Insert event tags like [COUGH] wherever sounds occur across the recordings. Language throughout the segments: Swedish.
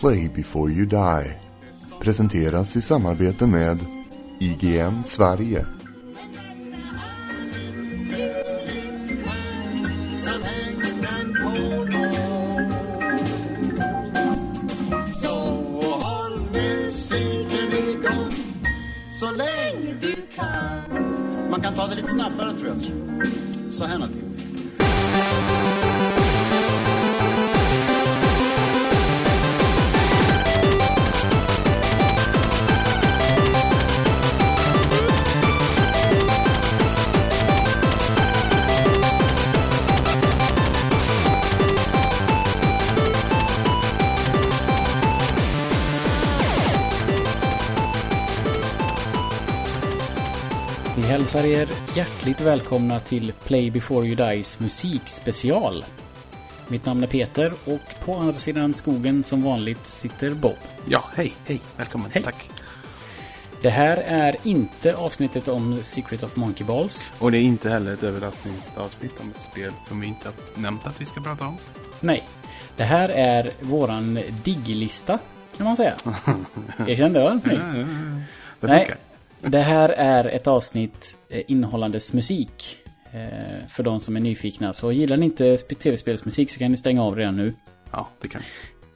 Play before you die. Presenteras i samarbete med IGN Sverige. Välkomna till Play before you dies musikspecial. Mitt namn är Peter och på andra sidan skogen som vanligt sitter Bob. Ja, hej, hej, välkommen, Hej. tack. Det här är inte avsnittet om Secret of Monkey Balls. Och det är inte heller ett överraskningsavsnitt om ett spel som vi inte har nämnt att vi ska prata om. Nej, det här är våran digglista kan man säga. [LAUGHS] Erkänn det var en smäll. Det Nej, funkar. Det här är ett avsnitt eh, innehållandes musik. Eh, för de som är nyfikna. Så gillar ni inte sp- tv-spelsmusik så kan ni stänga av redan nu. Ja, det kan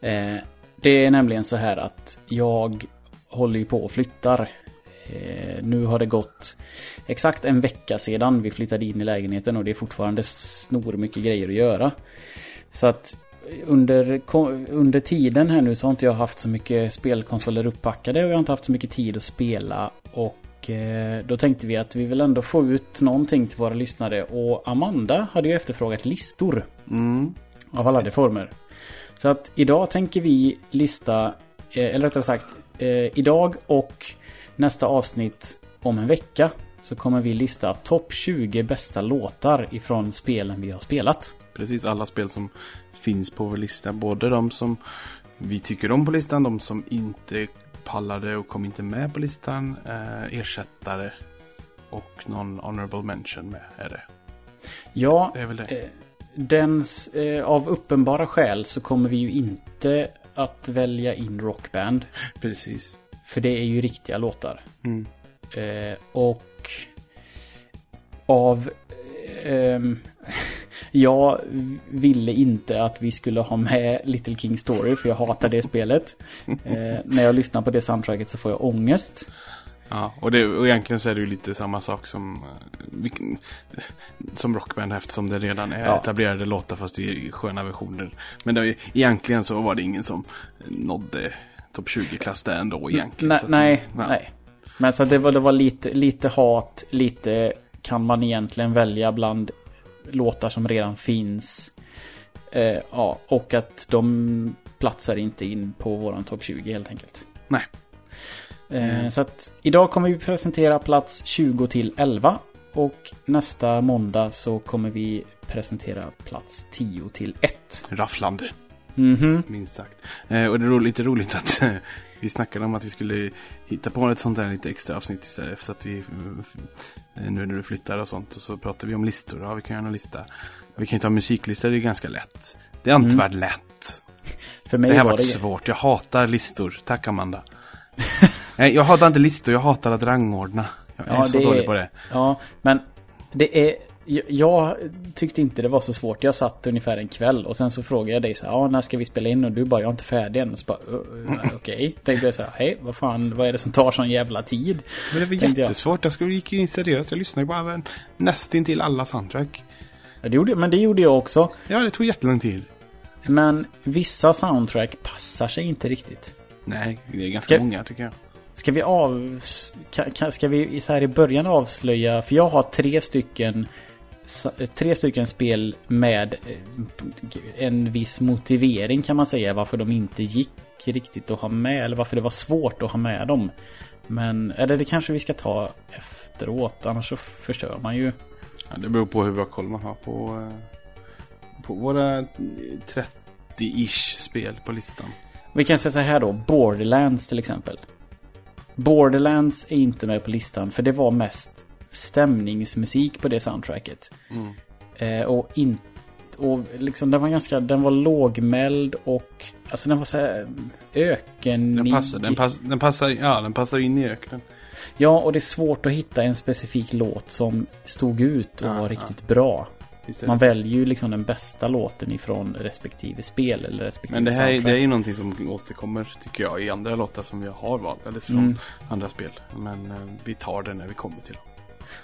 Eh, det är nämligen så här att jag håller ju på och flyttar. Nu har det gått exakt en vecka sedan vi flyttade in i lägenheten och det är fortfarande snor mycket grejer att göra. Så att under, under tiden här nu så har inte jag haft så mycket spelkonsoler upppackade och jag har inte haft så mycket tid att spela. Och eh, då tänkte vi att vi vill ändå få ut någonting till våra lyssnare. Och Amanda hade ju efterfrågat listor. Mm. Av alla de former. Så att idag tänker vi lista, eh, eller rättare sagt, eh, idag och nästa avsnitt om en vecka så kommer vi lista topp 20 bästa låtar ifrån spelen vi har spelat. Precis alla spel som finns på vår lista. Både de som vi tycker om på listan, de som inte pallade och kom inte med på listan, eh, ersättare och någon honorable mention med är det. Ja, Det är väl det. eh, dens, eh, av uppenbara skäl så kommer vi ju inte att välja in rockband. Precis. För det är ju riktiga låtar. Mm. Eh, och av... jag ville inte att vi skulle ha med Little King Story för jag hatar det spelet. [LAUGHS] Eh, när jag lyssnar på det soundtracket så får jag ångest. Ja, och, det, och egentligen så är det ju lite samma sak som, eh, vilken, som Rockband eftersom det redan är Ja. etablerade låtar fast i sköna versioner. Men det, egentligen så var det ingen som nådde topp 20-klass där ändå egentligen. Nej, att- nej, ja. nej. Men så det var, det var lite, lite hat, lite kan man egentligen välja bland låtar som redan finns. Eh, ja, och att de platsar inte in på våran topp 20 helt enkelt. Nej. Eh, Så att idag kommer vi presentera plats 20 till 11. Och nästa måndag så kommer vi presentera plats 10 till 1. Rafflande, Mhm. minst sagt. Eh, och det är lite roligt att eh, vi snackade om att vi skulle hitta på ett sånt där lite extra avsnitt istället. Så att vi, nu när du flyttar och sånt, och så pratar vi om listor. Ja, vi kan göra en lista. Vi kan ju ta musiklistor, det är ganska lätt. Det har inte Mm. varit lätt. [LAUGHS] För mig Det här var det... svårt. Jag hatar listor. Tack Amanda. [LAUGHS] Nej, jag hatar inte listor. Jag hatar att rangordna. Jag är Ja, så dålig är- på det. Ja, men det är... jag- Jag tyckte inte det var så svårt. Jag satt ungefär en kväll och sen så frågade jag dig så här, ja när ska vi spela in? Och du bara, jag är inte färdig än. Och så bara, "Uh, uh, okej. Tänkte jag så här, hej, vad fan, vad är det som tar sån jävla tid? Men det var Tänkte jag. jättesvårt. Jag skulle, gick ju in seriöst. Jag lyssnade ju bara även nästintill alla soundtrack. Ja, det gjorde, men det gjorde jag också. Ja, det tog jättelång tid. Men vissa soundtrack passar sig inte riktigt. Nej, det är ganska Ska- många tycker jag. Ska vi av... Ska, ska vi så här i början avslöja? För jag har tre stycken... Tre stycken spel med eh, en viss motivering kan man säga varför de inte gick riktigt att ha med. Eller varför det var svårt att ha med dem. Men, eller det kanske vi ska ta efteråt. Annars så förstör man ju. Ja, det beror på hur bra koll man har på, eh, på våra eh, 30-ish spel på listan. Vi kan säga så här då. Borderlands till exempel. Borderlands är inte med på listan för det var mest stämningsmusik på det soundtracket. Mm. Eh, och inte och liksom den var ganska, den var lågmäld och alltså den var så här ökenig. Den passar, den, pass, den, passar, ja, den passar in i öknen. Ja, och det är svårt att hitta en specifik låt som stod ut och Ja, var ja. riktigt bra. Visst är Man väljer ju liksom den bästa låten ifrån respektive spel eller respektive Men det här är- soundtrack. det är ju någonting som återkommer tycker jag i andra låtar som vi har valt. Eller från Mm. andra spel. Men eh, vi tar det när vi kommer till dem.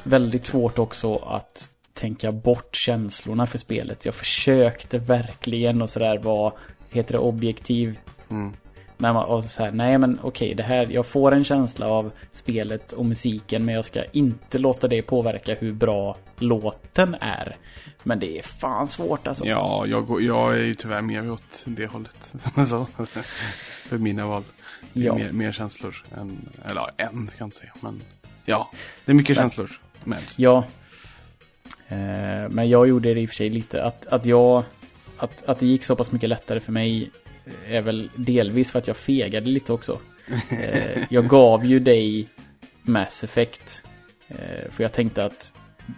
Väldigt svårt också att tänka bort känslorna för spelet. Jag försökte verkligen och sådär vara, heter det objektiv? Mm. Man, och så här, nej men okej, det här, jag får en känsla av spelet och musiken men jag ska inte låta det påverka hur bra låten är. Men det är fan svårt alltså. Ja, jag, går, jag är ju tyvärr mer åt det hållet. [LAUGHS] så, för mina val. Det är Ja. mer, mer känslor än, eller ja, en ska jag inte säga. Men ja, det är mycket Men- känslor med. Ja. Eh, men jag gjorde det i och för sig lite. Att, att jag... Att, att det gick så pass mycket lättare för mig är väl delvis för att jag fegade lite också. Eh, [LAUGHS] jag gav ju dig Mass Effect. Eh, för jag tänkte att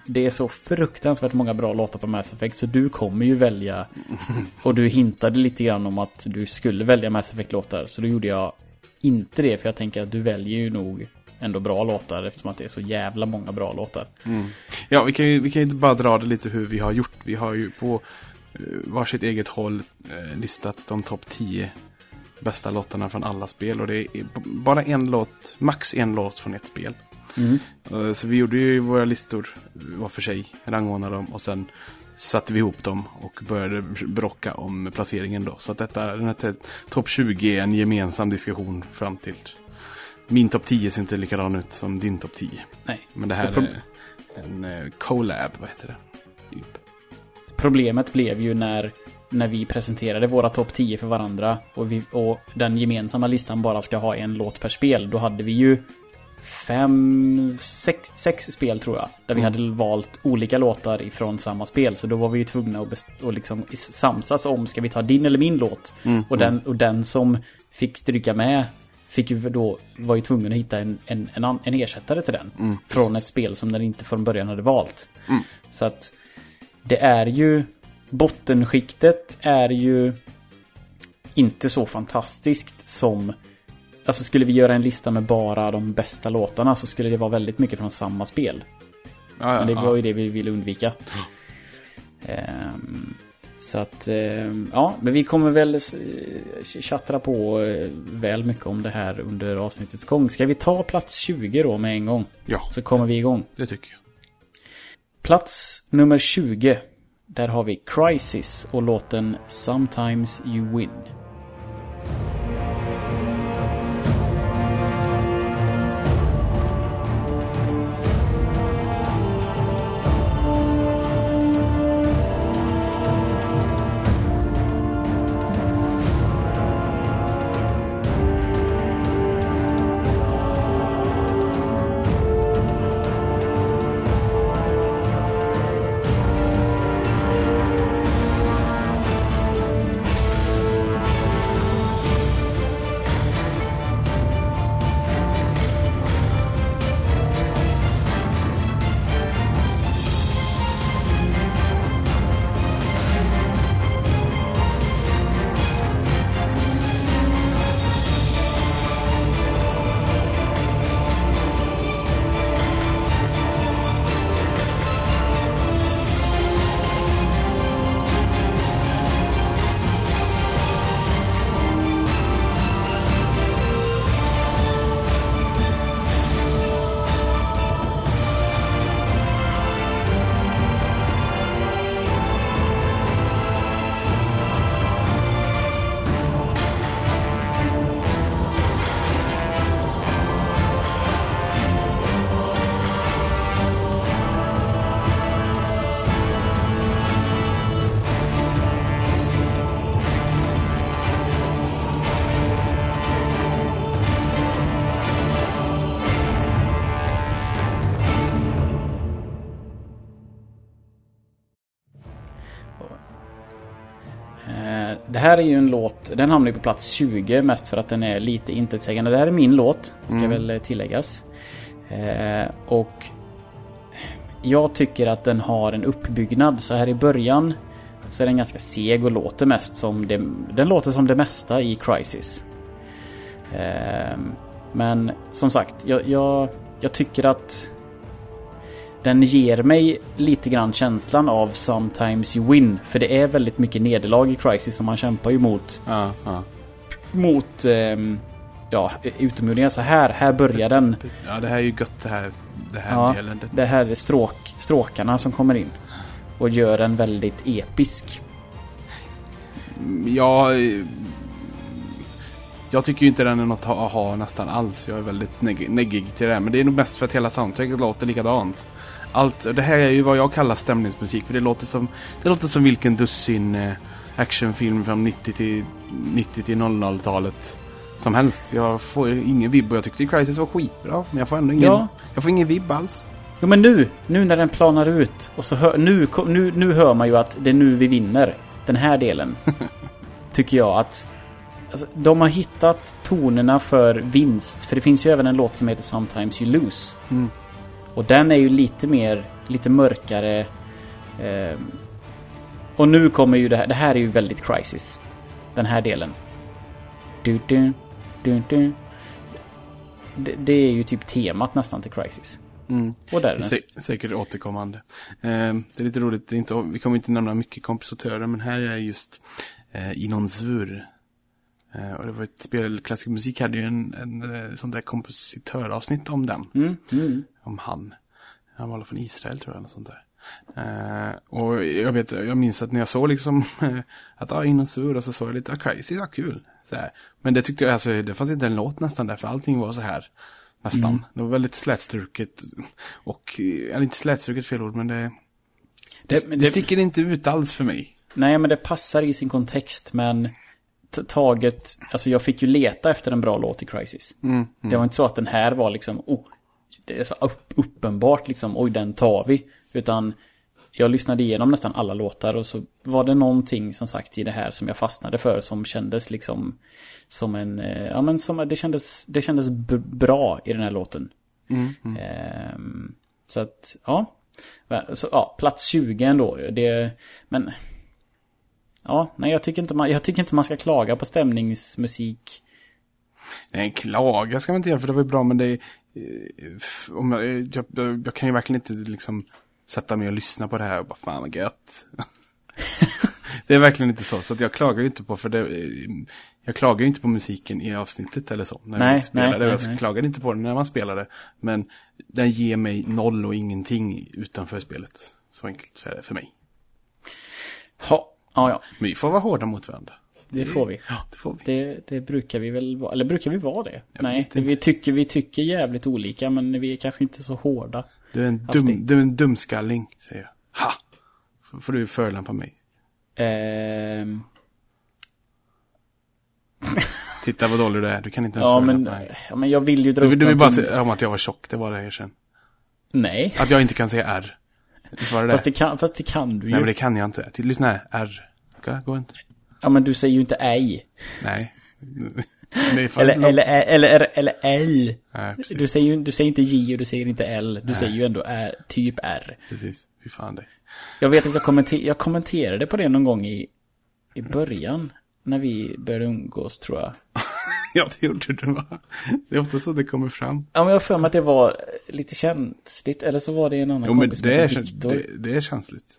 det är så fruktansvärt många bra låtar på Mass Effect så du kommer ju välja. [LAUGHS] Och du hintade lite grann om att du skulle välja Mass Effect-låtar. Så då gjorde jag inte det för jag tänker att du väljer ju nog ändå bra låtar eftersom att det är så jävla många bra låtar. Ja, vi kan ju vi kan inte bara dra det lite hur vi har gjort. Vi har ju på eh, varsitt eget håll eh, listat de topp 10 bästa låtarna från alla spel. Och det är bara en låt, max en låt från ett spel. Mm. Eh, Så vi gjorde ju våra listor var för sig, rangordnade dem och sen satte vi ihop dem och började brocka om placeringen då. Så att detta, den här topp 20 är en gemensam diskussion fram till min topp 10 ser inte likadan ut som din topp 10. Nej. Men det här pro- är en eh, collab, vad heter det? Typ. Problemet blev ju när, när vi presenterade våra topp 10 för varandra och, vi, och den gemensamma listan bara ska ha en låt per spel. Då hade vi ju fem, sex, sex spel tror jag. Där vi Mm. hade valt olika låtar ifrån samma spel. Så då var vi ju tvungna att best- och liksom samsas om, ska vi ta din eller min låt? Mm, Och, den, och den som fick stryka med fick ju då, var ju tvungen att hitta en, en, en, en ersättare till den. Mm, från ett spel som den inte från början hade valt. Mm. Så att det är ju bottenskiktet är ju inte så fantastiskt som Alltså skulle vi göra en lista med bara de bästa låtarna så skulle det vara väldigt mycket från samma spel. Ja, ja, Men det ja. var ju det vi ville undvika. Ehm, så att, ehm, ja, men vi kommer väl s- tjattra på eh, väl mycket om det här under avsnittets gång. Ska vi ta plats 20 då med en gång? ja, Så kommer vi igång. det tycker jag. Plats nummer 20. Där har vi Crisis och låten Sometimes You Win. Den hamnar ju på plats 20 mest för att den är lite intetsägande. Det här är min låt, ska väl eh, tilläggas. Eh, Och jag tycker att den har en uppbyggnad. Så här i början så är den ganska seg och låter mest som det, den låter som det mesta i Crisis. Ehm, men som sagt, jag, jag, jag tycker att den ger mig lite grann känslan av Sometimes You Win. För det är väldigt mycket nederlag i Crisis som man kämpar ju mot, Ja, ja. mot ehm, ja, utomjordingar. Så här, här börjar den. ja, det här är ju gött det här, det här Ja, delen. Det, här är stråk, stråkarna som kommer in. Och gör den väldigt episk. Ja, jag tycker ju inte den är något att ha nästan alls. Jag är väldigt neg neggig till det. Men det är nog mest för att hela soundtracket låter likadant. Allt, det här är ju vad jag kallar stämningsmusik. För det låter som, det låter som vilken dussin eh, actionfilm från 90 till, 90 till 00-talet som helst. Jag får ingen vibb och jag tyckte Crisis var skitbra. Men jag får ändå ingen, Ja. jag får ingen vibb alls. Jo men nu, nu när den planar ut och så hör, nu, nu, nu hör man ju att det är nu vi vinner. Den här delen. [LAUGHS] tycker jag att alltså, de har hittat tonerna för vinst. För det finns ju även en låt som heter Sometimes You Lose. Mm. Och den är ju lite mer, lite mörkare. ehm, och nu kommer ju det här, det här är ju väldigt crisis. Den här delen. Du, du, du, du. Det, det är ju typ temat nästan till crisis. Mm. Och där är den. Sä säkert återkommande. Eh, det är lite roligt, det är inte, vi kommer inte nämna mycket kompositörer, men här är just eh, Inon Zur. Eh, och det var ett spel, klassisk musik hade ju en, en eh, sån där kompositöravsnitt om den. Mm, mm. Om han. Han var från Israel tror jag, eller sånt där. Eh, och jag vet, jag minns att när jag såg liksom [LAUGHS] att ah, Inon Zur och så såg jag lite, ah, crazy, ja kul. Så här. Men det tyckte jag, alltså det fanns inte en låt nästan där, för allting var så här. Nästan. Mm. Det var väldigt slätstruket. Och, eller inte slätstruket fel ord, men det, det, det det- sticker inte ut alls för mig. Nej, men det passar i sin kontext, men taget... Alltså jag fick ju leta efter en bra låt i Crisis. Mm, Det var inte så att den här var liksom, oh, det är så upp, uppenbart liksom, oj den tar vi. Utan jag lyssnade igenom nästan alla låtar och så var det någonting som sagt i det här som jag fastnade för som kändes liksom som en, eh, ja men som, det kändes, det kändes bra i den här låten. Mm, mm. Ehm, så att, ja. Så, ja, plats 20 ändå. Det, men... Ja, nej jag tycker, inte man, jag tycker inte man ska klaga på stämningsmusik. Nej, klaga ska man inte göra för det var ju bra men det är, eh, om jag, jag, jag, jag kan ju verkligen inte liksom sätta mig och lyssna på det här och bara fan vad gött. [LAUGHS] det är verkligen inte så, så jag klagar ju inte på för det, eh, jag klagar ju inte på musiken i avsnittet eller så. När Nej, spelar nej, det. Jag nej. klagar inte på den när man spelar det. Men den ger mig noll och ingenting utanför spelet. Så enkelt för, för mig. Ja, ja, ja. Men vi får vara hårda mot varandra. Det får vi. Ja, det får vi. Det, det brukar vi väl vara. Eller brukar vi vara det? Jag Nej, vi tycker, vi tycker jävligt olika men vi är kanske inte så hårda. Du är en, Alltid. dum, du är en dumskalling, säger jag. Ha! Får- du förolämpa mig. Ehm, [LAUGHS] Titta vad dålig du är, du kan inte ens ja, men, mig. ja men jag vill ju dra Du, upp du vill bara någonting- säga om att jag var tjock, det var det jag kände. Nej, Att jag inte kan säga R. Visst var det fast det, kan, fast det kan du ju. Nej men det kan jag inte. Lyssna här, R. Ska, går inte. Ja men du säger ju inte ej. Nej. [LAUGHS] Eller, något- eller, eller, eller, L. Nej. Du säger ju du säger inte J och du säger inte L. Du säger ju ändå R, typ R. Precis. Fy fan det. Jag vet att jag, kommenter, jag kommenterade på det någon gång i, i början. När vi började umgås tror jag. [LAUGHS] Ja, det gjorde du va? Det är ofta så det kommer fram. Ja men jag har för mig att det var lite känsligt. Eller så var det en annan Jo men kompis som det är, det, det är känsligt.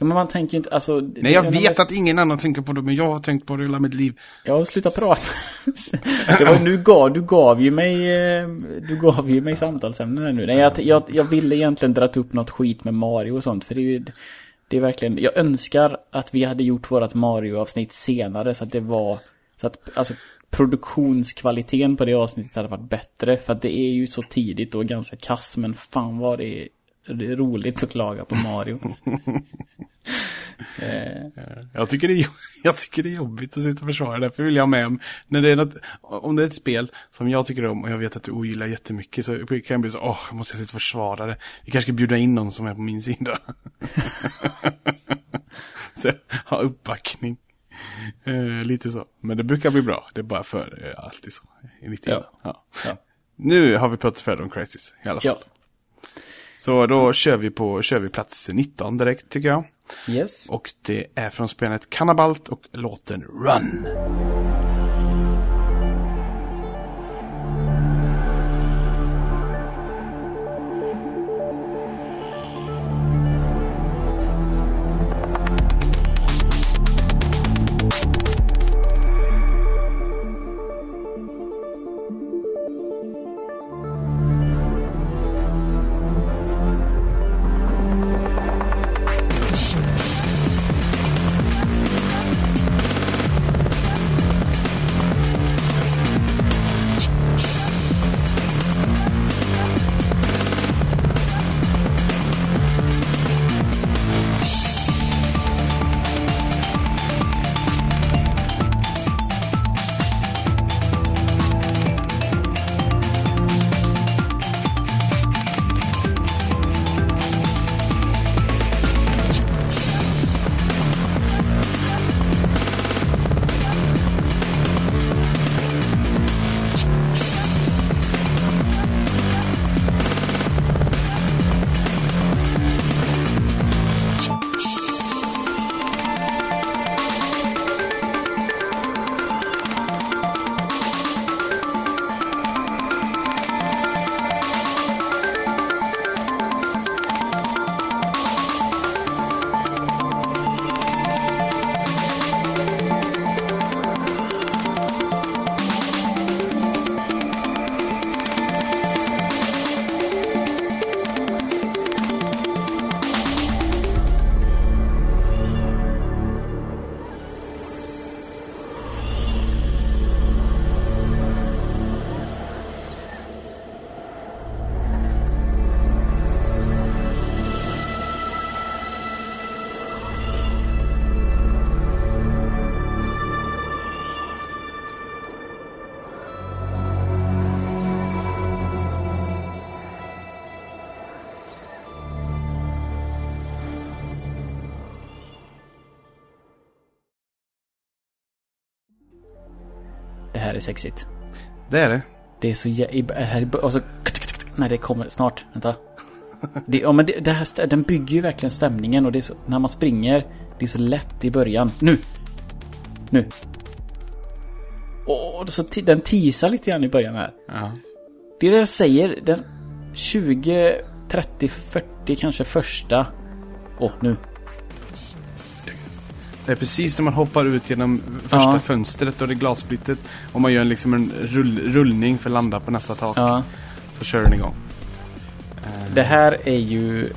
Ja men man tänker inte, alltså. Nej jag vet att ingen annan tänker på det, men jag har tänkt på det hela mitt liv. Ja, sluta prata. [LAUGHS] det var nu gav, du gav ju mig, eh, du gav ju mig samtalsämnen här nu. Nej, jag, jag, jag ville egentligen dra upp något skit med Mario och sånt. För det är ju, det är verkligen, jag önskar att vi hade gjort vårat Mario-avsnitt senare så att det var, så att, alltså produktionskvaliteten på det avsnittet hade varit bättre. För att det är ju så tidigt och ganska kass, men fan vad det är, det är roligt att klaga på Mario. [LAUGHS] eh, Jag tycker, det är, [LAUGHS] jag tycker det är jobbigt att sitta och försvara. Därför vill jag ha med om, när det är något, om det är ett spel som jag tycker om och jag vet att du ogillar jättemycket så kan jag bli så, åh, jag måste sitta och försvara det. Vi kanske ska bjuda in någon som är på min sida. [LAUGHS] så, ha uppbackning. [LAUGHS] Eh, lite så. Men det brukar bli bra. Det är bara för eh, alltid så. Lite Ja. Ja. ja. Nu har vi pratat färdigt om Crisis i alla fall. Ja. Så då kör vi på kör vi plats 19 direkt tycker jag. Yes. Och det är från spelet Cannabalt och låten Run. Det sexigt. Det är det. Det är så jä... Här, är- och så... Nej, det kommer snart. Vänta. Det, ja, men det, det här, den bygger ju verkligen stämningen och det är så... När man springer, det är så lätt i början. Nu! Nu! Och så den teasar lite grann i början här. Ja. Det jag säger. Den 20, 30, 40 kanske första... Åh, nu. Det är precis när man hoppar ut genom första Ja. fönstret och det glassplittet. Och man gör en, liksom en rull, rullning för att landa på nästa tak. Ja. Så kör den igång. Det här är ju...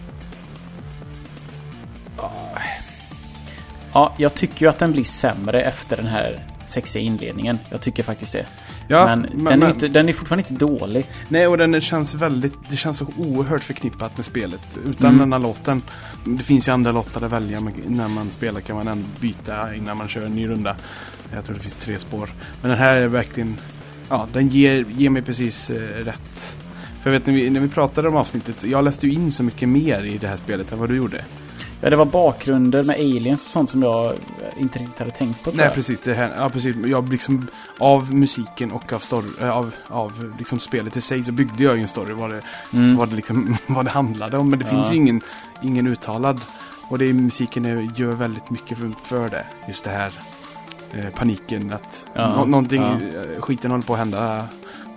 Ja, jag tycker ju att den blir sämre efter den här sexiga inledningen. Jag tycker faktiskt det. Ja, men, men- den, är men- inte, den är fortfarande inte dålig. Nej, och den känns väldigt, det känns så oerhört förknippat med spelet. Utan Mm. här låten. Det finns ju andra låtar att välja, när man spelar kan man ändå byta innan man kör en ny runda. Jag tror det finns tre spår. Men den här är verkligen, ja, den ger, ger mig precis eh, rätt. För jag vet när vi, när vi pratade om avsnittet, jag läste ju in så mycket mer i det här spelet än vad du gjorde. Ja, det var bakgrunder med aliens och sånt som jag inte riktigt hade tänkt på. Nej, jag. precis. Det här, ja, precis. Jag liksom, av musiken och av, story, äh, av, av liksom spelet i sig så byggde jag ju en story vad det, Mm. vad det, liksom, [LAUGHS] vad det handlade om. Men det Ja. finns ju ingen, ingen uttalad. Och det är, musiken gör väldigt mycket för, för det. Just det här eh, paniken att Ja, nå, någonting, ja. eh, skiten håller på att hända.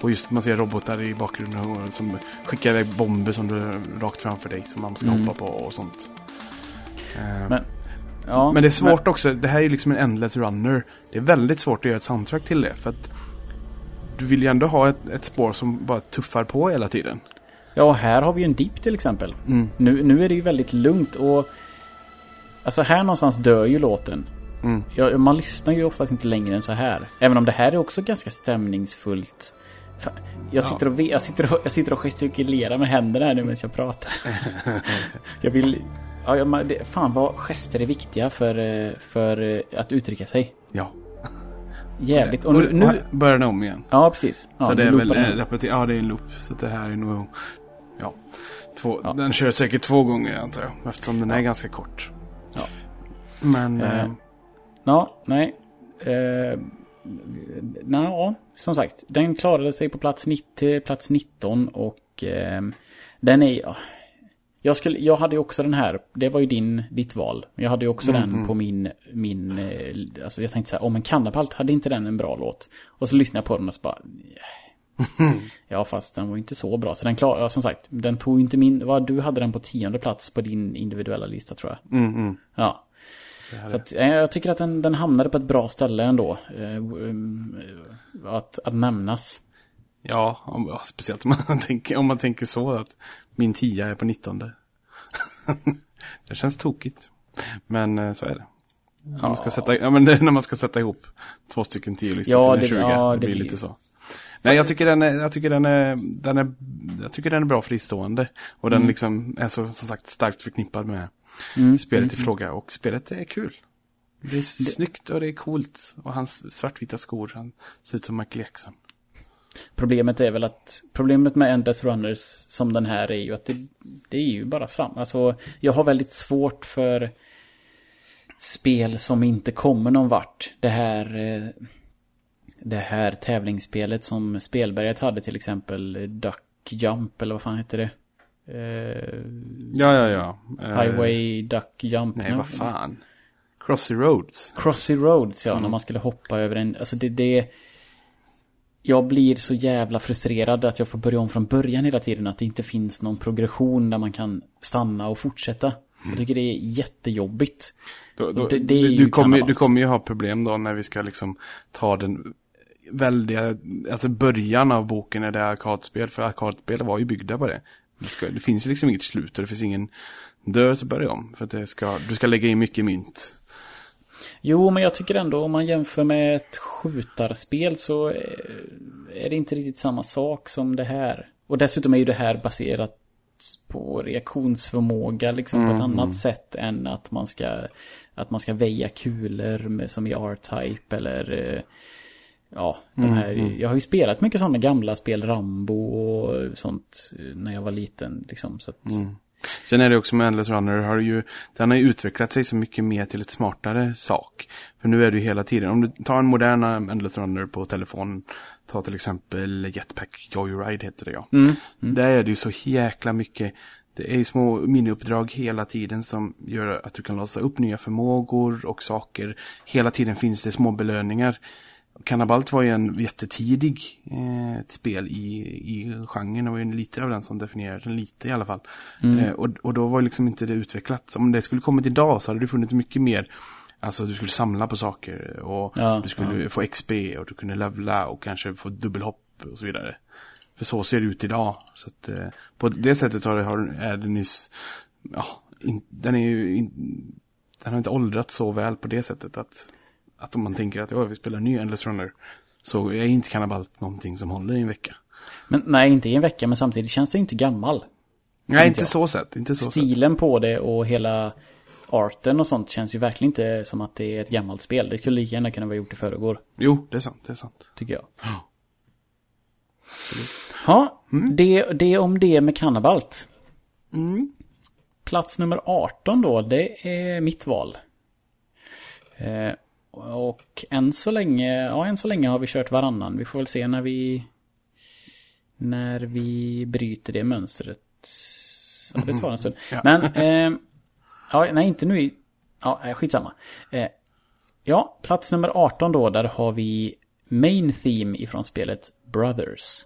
Och just att man ser robotar i bakgrunden och, som skickar iväg bomber som du rakt framför dig som man ska Mm. hoppa på och sånt. Eh, Men- Ja, men det är svårt också. Det här är liksom en endless runner. Det är väldigt svårt att göra ett soundtrack till det. För att du vill ju ändå ha ett, ett spår som bara tuffar på hela tiden. Ja, här har vi ju en deep till exempel. Mm. Nu, nu är det ju väldigt lugnt och... Alltså här någonstans dör ju låten. Mm. Ja, man lyssnar ju oftast inte längre än så här. Även om det här är också ganska stämningsfullt. Jag sitter, och, jag, sitter och, jag sitter och gestikulerar med händerna här nu medan jag pratar. [LAUGHS] jag vill... Ja, ja, men det, fan vad gester är viktiga för, eh, för eh, att uttrycka sig. Ja. Jävligt. Och nu... nu börjar den om igen. ja, precis. Ja, så det är väl en repeti- Ja, det är en loop. Så det här är nog... Ja. Två, Ja. Den kör säkert två gånger antar jag. Eftersom den är ganska kort. Ja. Men... Eh, Eh, Ja, nej. Eh, Nå, som sagt. Den klarade sig på plats 90, plats 19 och eh, den är... ja, Jag, skulle, jag hade ju också den här, det var ju din, ditt val. Jag hade ju också Mm, den på min, min, eh, alltså jag tänkte så här, om en Cannabalt, hade inte den en bra låt? Och så lyssnade jag på den och så bara, [LAUGHS] ja fast den var ju inte så bra. Så den klar, ja, som sagt, den tog ju inte min, vad, du hade den på tionde plats på din individuella lista tror jag. Mm, mm. Ja. Så att, eh, jag tycker att den, den hamnade på ett bra ställe ändå. Eh, att, att nämnas. Ja, speciellt om man, [LAUGHS] tänker, om man tänker så att min tia är på 19. [LAUGHS] det känns tokigt. Men eh, så är det. När man ska sätta, ja, men det är när man ska sätta ihop två stycken tio listor Ja, till en det- 20. ja, det, det blir blir- lite så. Nej, jag tycker den är, jag tycker den är, den är, jag tycker den är bra fristående. Och den liksom är så, som sagt starkt förknippad med Mm. spelet i fråga. Och spelet är kul. Det är snyggt och det är coolt. Och hans svartvita skor, han ser ut som Michael Jackson. Problemet är väl att problemet med Endless Runners som den här är ju att det, det är ju bara samma. Alltså jag har väldigt svårt för spel som inte kommer någon vart. Det här eh, det här tävlingsspelet som Spelberget hade till exempel Duck Jump eller vad fan heter det? Eh, Ja, ja, ja. Eh, Highway Duck Jump. Nej, vad fan. Crossy Roads. Crossy Roads ja, när man skulle hoppa över en, alltså det, det Jag blir så jävla frustrerad att jag får börja om från början hela tiden, att det inte finns någon progression där man kan stanna och fortsätta. Jag tycker det är jättejobbigt. Då, då, Det- det är du, du, kommer, du kommer ju ha problem då när vi ska liksom ta den väldiga, alltså början av boken när det är arkadspel. För arkadspel var ju byggda på det. Det, ska, det finns ju liksom inget slut och det finns ingen dörr så börja om. För att det ska, du ska lägga in mycket mynt. Jo, men jag tycker ändå om man jämför med ett skjutarspel så eh, är det inte riktigt samma sak som det här. Och dessutom är ju det här baserat på reaktionsförmåga liksom på ett annat sätt än att man ska att man ska väja kulor med, som i R-Type eller eh, ja, de här, jag har ju spelat mycket sådana gamla spel, Rambo och sånt eh, när jag var liten liksom så att, Sen är det också med Endless Runner, har ju, den har ju utvecklat sig så mycket mer till ett smartare sak. För nu är det ju hela tiden, om du tar en modern Endless Runner på telefonen, ta till exempel Jetpack Joyride heter det ja. Där är det ju så jäkla mycket, det är ju små miniuppdrag hela tiden som gör att du kan låsa upp nya förmågor och saker. Hela tiden finns det små belöningar. Cannabalt var ju en jättetidig eh, ett spel i, i genren och var ju lite av den som definierade den lite i alla fall. Eh, och, och då var liksom inte det utvecklat. Om det skulle kommit idag så hade det funnits mycket mer. Alltså du skulle samla på saker och Ja, du skulle få XP och du kunde levla och kanske få dubbelhopp och så vidare. För så ser det ut idag. Så att, eh, på det sättet har, det- har, är det nyss, ja, in, den är ju, in, den har inte åldrats så väl på det sättet att, att om man tänker att ja, vi spelar ny Endless Runner så är inte Cannabalt någonting som håller i en vecka. men nej inte i en vecka men samtidigt känns det inte gammal. Nej, inte jag. så sätt, inte så sätt. Stilen på det och hela arten och sånt känns ju verkligen inte som att det är ett gammalt spel. Det skulle lika gärna kunna vara gjort i förrgår, Jo, det är sant, det är sant. tycker jag. Ja. Ja, det, det om det med Cannabalt. Mm. Plats nummer 18 då, det är mitt val. Eh, och än så länge, ja än så länge har vi kört varannan. Vi får väl se när vi när vi bryter det mönstret. Ja, det tar en stund. Ja. Men, eh, ja, nej inte nu i, ja, eh, skitsamma. Eh, ja, plats nummer 18 då, där har vi Main Theme ifrån spelet Brothers.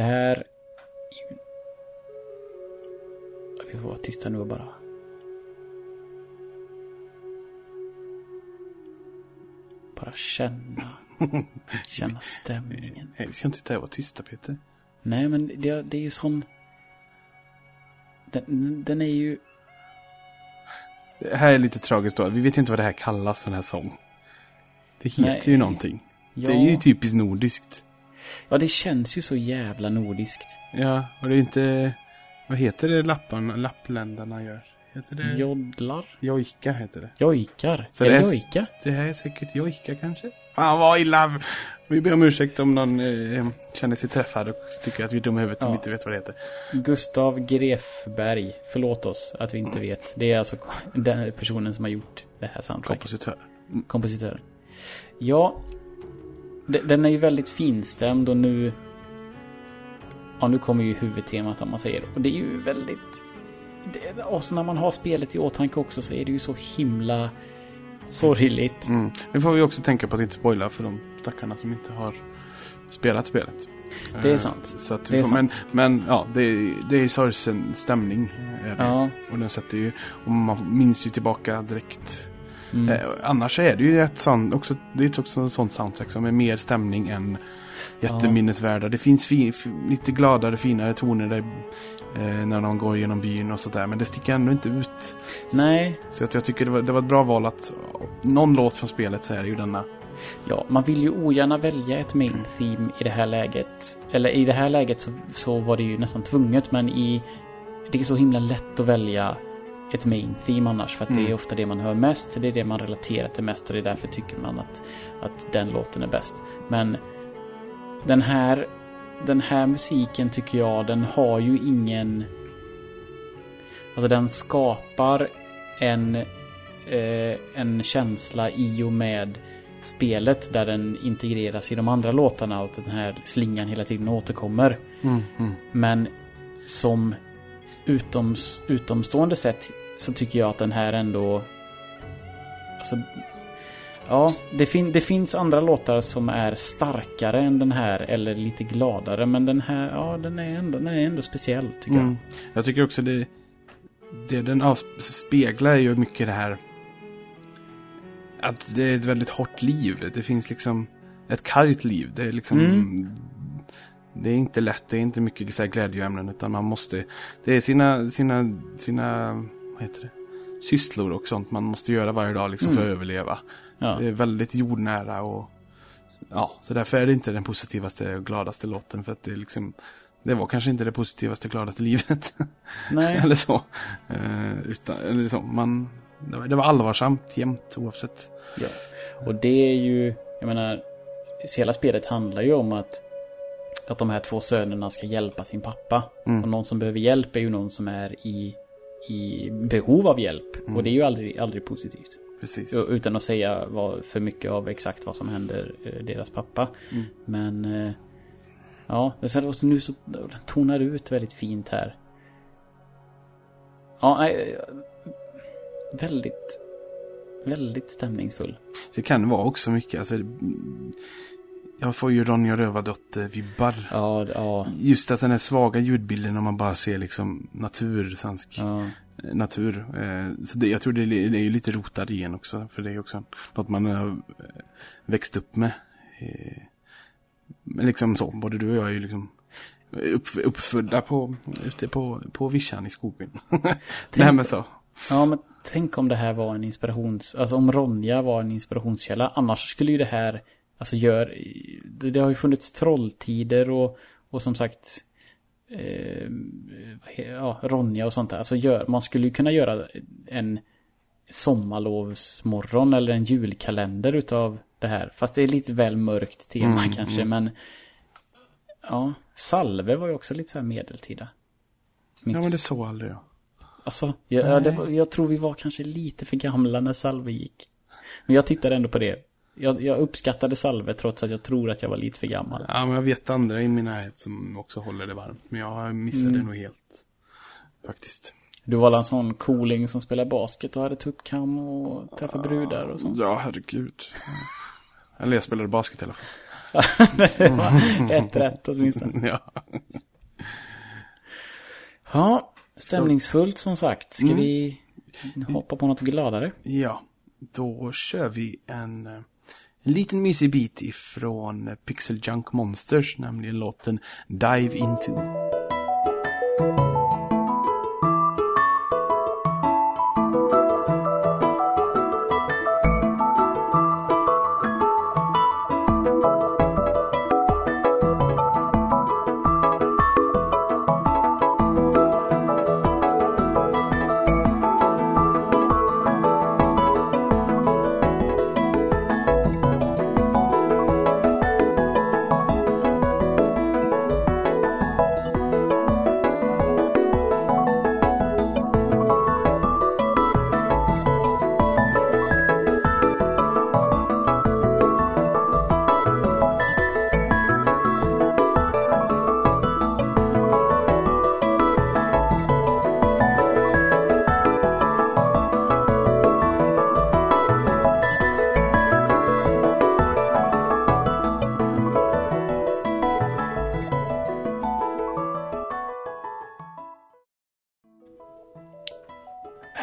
Det här... Vi får vara tysta nu bara. Bara känna. [LAUGHS] Känna stämningen. Nej, vi ska inte sitta här och vara tysta Peter. Nej, men det, det är ju sån... Den, den är ju... Det här är lite tragiskt då. Vi vet ju inte vad det här kallas, sån här sång. Det heter Nej. ju någonting. Ja, Det är ju typiskt nordiskt. Ja, det känns ju så jävla nordiskt. Ja, och det är inte... Vad heter det lapparna, lappländarna gör? Heter det? Joddlar? Jojka heter det. Jojkar? Så är det det jojka? Det här är säkert jojka kanske? Fan vad illa! Vi ber om ursäkt om någon eh, känner sig träffad och tycker att vi är dumma i huvudet som Ja. inte vet vad det heter. Gustav Grefberg. Förlåt oss att vi inte vet. Det är alltså [LAUGHS] den personen som har gjort det här soundtracket. Kompositör. Kompositören. Ja. De- Den är ju väldigt finstämd och nu... Ja, nu kommer ju huvudtemat om man säger. Och det är ju väldigt... Det, och så när man har spelet i åtanke också så är det ju så himla sorgligt. Mm. Nu får vi också tänka på att inte spoila för de stackarna som inte har spelat spelet. Det är Eh, sant. Så att Det får, men, men ja, det är, det är sorgsen stämning. Är det. Ja. Och den sätter ju, och man minns ju tillbaka direkt. Mm. Eh, annars är det ju ett sånt, också, det är också ett sånt soundtrack som är mer stämning än jätteminnesvärda. Det finns fi, lite gladare, finare toner där, eh, när de går genom byn och sådär. Men det sticker ändå inte ut. Nej, Så att jag tycker det var, det var ett bra val att någon låt från spelet så är det ju denna. Ja, man vill ju ogärna välja ett main theme i det här läget. Eller i det här läget så, så var det ju nästan tvunget, men i... Det är så himla lätt att välja ett main theme annars, för att det är Mm. ofta det man hör mest, det är det man relaterar till mest och det är därför tycker man att, att den låten är bäst. Men den här, den här musiken tycker jag, den har ju ingen... Alltså den skapar en, eh, en känsla i och med spelet där den integreras i de andra låtarna och den här slingan hela tiden återkommer. Mm, mm. Men som utoms, utomstående sett så tycker jag att den här ändå... Alltså, ja, det, fin, det finns andra låtar som är starkare än den här eller lite gladare. Men den här, ja, den är ändå, den är ändå speciell tycker Mm. Jag tycker också det, det den avspeglar är ju mycket det här att det är ett väldigt hårt liv. Det finns liksom ett kargt liv. Det är liksom Mm. Det är inte lätt, det är inte mycket så här glädjeämnen utan man måste Det är sina, sina, sina vad heter det? Sysslor och sånt man måste göra varje dag liksom för att överleva. jag. Det Ja. är väldigt jordnära och ja, så därför är det inte den positivaste och gladaste låten för att det är liksom det var kanske inte det positivaste och gladaste livet. [LAUGHS] Nej. eller så. Eh, utan, eller så. Man, det var- det var allvarsamt jämt oavsett. Ja. Och det är ju, jag menar, hela spelet handlar ju om att, att de här två sönerna ska hjälpa sin pappa. Mm. Och någon som behöver hjälp är ju någon som är i, i behov av hjälp. Och det är ju aldrig, aldrig positivt. Precis. Utan att säga vad, för mycket av exakt vad som händer eh, deras pappa. Mm. Men eh, ja, det nu så tonar ut väldigt fint här. Ja, nej, väldigt, väldigt stämningsfull. Det kan vara också mycket. Alltså, mm, jag får ju Ronja Rövardotter-vibbar. Ja, ja, Just att den här svaga ljudbilden när man bara ser liksom natur, svensk ja. natur. Eh, Så det, jag tror det är, det är lite rotad igen också. För det är också något man har eh, växt upp med. Eh, liksom så, både du och jag är ju liksom upp, uppfödda på, ute på, på vischan i skogen. det här med så. Ja, men tänk om det här var en inspirations... Alltså om Ronja var en inspirationskälla. Annars skulle ju det här... Alltså gör... Det, det har ju funnits trolltider och, och som sagt... Eh, ja, Ronja och sånt där. Alltså gör, man skulle ju kunna göra en sommarlovsmorgon eller en julkalender utav det här. Fast det är lite väl mörkt tema Mm, kanske, men... Ja, Salve var ju också lite så här medeltida. Minns Ja men det såg aldrig jag. Alltså, jag, ja, det jag tror vi var kanske lite för gamla när Salve gick. Men jag tittade ändå på det. Jag, jag uppskattade Salve trots att jag tror att jag var lite för gammal. Ja men jag vet andra i min närhet som också håller det varmt. Men jag missade det nog helt. Faktiskt. Du var en sån cooling som spelade basket och hade tuppkam och träffade brudar och sånt. Ja herregud. Eller jag spelade basket i alla fall. [LAUGHS] det var ett rätt åtminstone. [LAUGHS] Ja. Ja, stämningsfullt som sagt. Ska Mm. vi hoppa på något gladare? ja, då kör vi en, eh, en liten mysig bit ifrån Pixel Junk Monsters, nämligen låten Dive Into.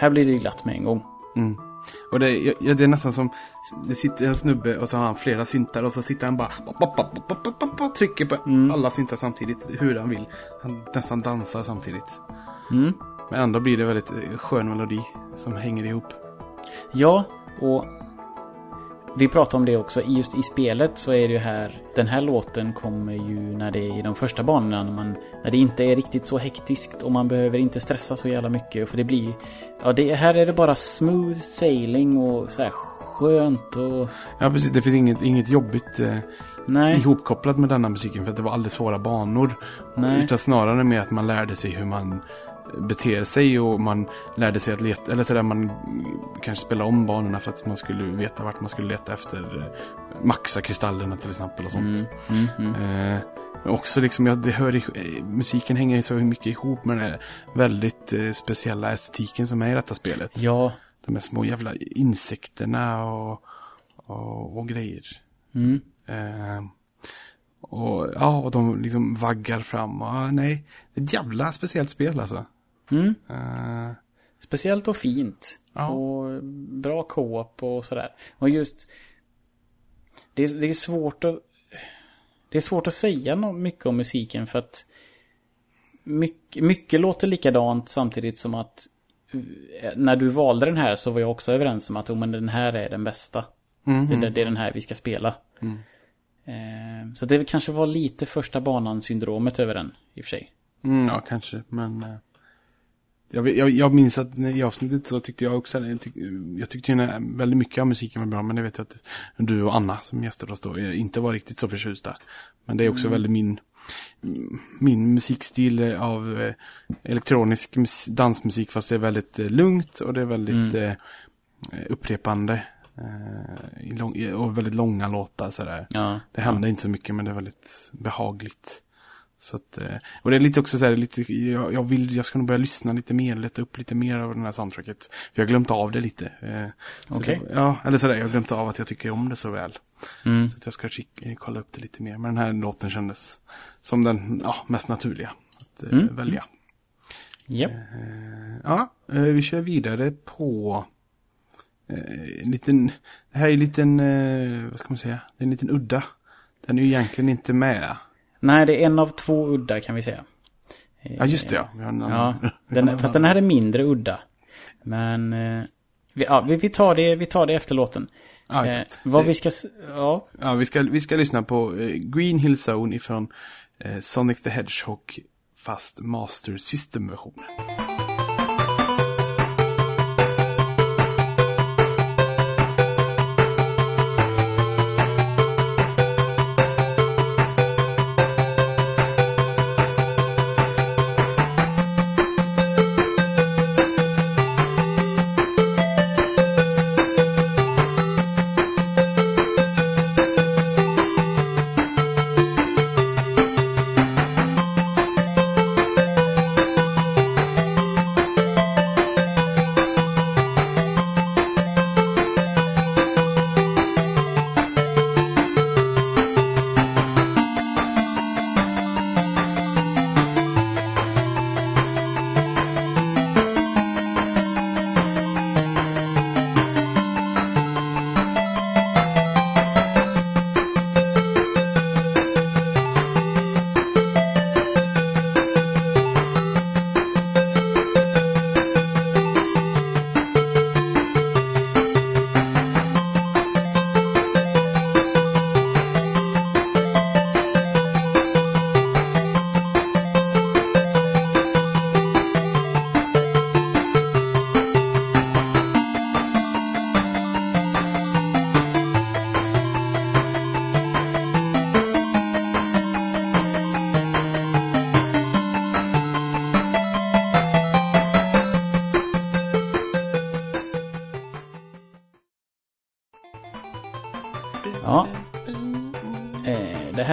Här blir det glatt med en gång. Mm. Och det, ja, det är nästan som, det sitter en snubbe och så har han flera syntar och så sitter han bara trycker på alla syntar samtidigt hur han vill. Han nästan dansar samtidigt. Mm. Men ändå blir det väldigt skön melodi som hänger ihop. Ja, och vi pratade om det också. Just i spelet så är det ju här, den här låten kommer ju när det är i de första banorna. När, man, när det inte är riktigt så hektiskt och man behöver inte stressa så jävla mycket. För det blir, ja det, här är det bara smooth sailing och så här skönt och... Ja precis, det finns inget, inget jobbigt eh, Nej, ihopkopplat med denna musiken för att det var alldeles svåra banor. Nej. Utan snarare med att man lärde sig hur man beter sig och man lärde sig att leta, eller sådär man kanske spelade om banorna för att man skulle veta vart man skulle leta efter eh, maxa-kristallerna till exempel och sånt. Mm, mm, mm. Eh, också liksom, ja, det hör, eh, musiken hänger så mycket ihop med den här väldigt eh, speciella estetiken som är i detta spelet. Ja, De här små jävla insekterna och, och, och grejer. mm. Eh, och ja, och de liksom vaggar fram. Och, ah, nej, det är ett jävla speciellt spel alltså. Mm. Eh, Speciellt och fint. Ja. Och bra co-op och sådär. Och just... Det är, det är svårt att... Det är svårt att säga mycket om musiken för att... Mycket, mycket låter likadant samtidigt som att... eh, När du valde den här så var jag också överens om att oh, men den här är den bästa. mhm. Det, det är den här vi ska spela. Mm. Eh, så det kanske var lite första banan-syndromet över den i och för sig. Mm, ja, kanske, men... jag, jag, jag minns att i avsnittet så tyckte jag också, jag, tyck, jag tyckte ju väldigt mycket av musiken var bra, men jag vet att du och Anna som gäster oss då eh, inte var riktigt så förtjusta. Men det är också väldigt min, min musikstil eh, av eh, elektronisk mus- dansmusik, fast det är väldigt lugnt och det är väldigt eh, upprepande. Och väldigt långa låtar sådär. Ja. Det händer inte så mycket men det är väldigt behagligt. Så att, eh, och det är lite också så här, lite, jag, jag, vill, jag ska nog börja lyssna lite mer, leta upp lite mer av den här soundtracket. För jag har glömt av det lite. Eh, Okej. det- Ja, eller sådär, jag har glömt av att jag tycker om det så väl. Mm. Så jag ska kika, kolla upp det lite mer. Men den här låten kändes som den ja, mest naturliga att eh, Mm. välja. Japp. Ja, eh, vi kör vidare på eh, en liten, det här är en liten, eh, vad ska man säga, det är en liten udda. Den är ju egentligen inte med. Nej, det är en av två udda kan vi säga. Ja, just det ja. Vi har en Ja, den, [LAUGHS] fast den här är mindre udda. Men eh, vi, ja, vi, tar det, vi tar det efter låten. Ja, Eh, vad vi ska... Ja, Ja, vi ska, vi ska lyssna på eh, Green Hill Zone ifrån eh, Sonic the Hedgehog fast Master System-version.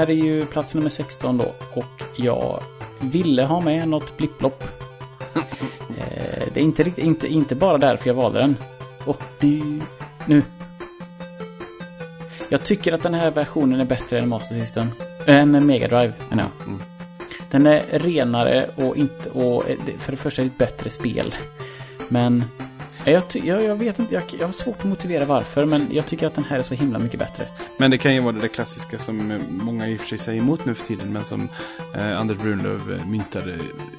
Här är ju plats nummer 16 då. Och jag ville ha med något blipplopp. [LAUGHS] eh, det är inte, riktigt, inte, inte bara därför jag valde den. Och nu, nu. Jag tycker att den här versionen är bättre än Master System. Än Mega Drive, menar jag. Mm. Den är renare och inte... Och eh, för det första är det ett bättre spel. Men... Jag, ty- jag, jag vet inte, jag, jag har svårt att motivera varför, men jag tycker att den här är så himla mycket bättre. Men det kan ju vara det där klassiska som eh, många i och för sig säger emot nu för tiden. Men som eh, Anders Brunlöv eh, myntade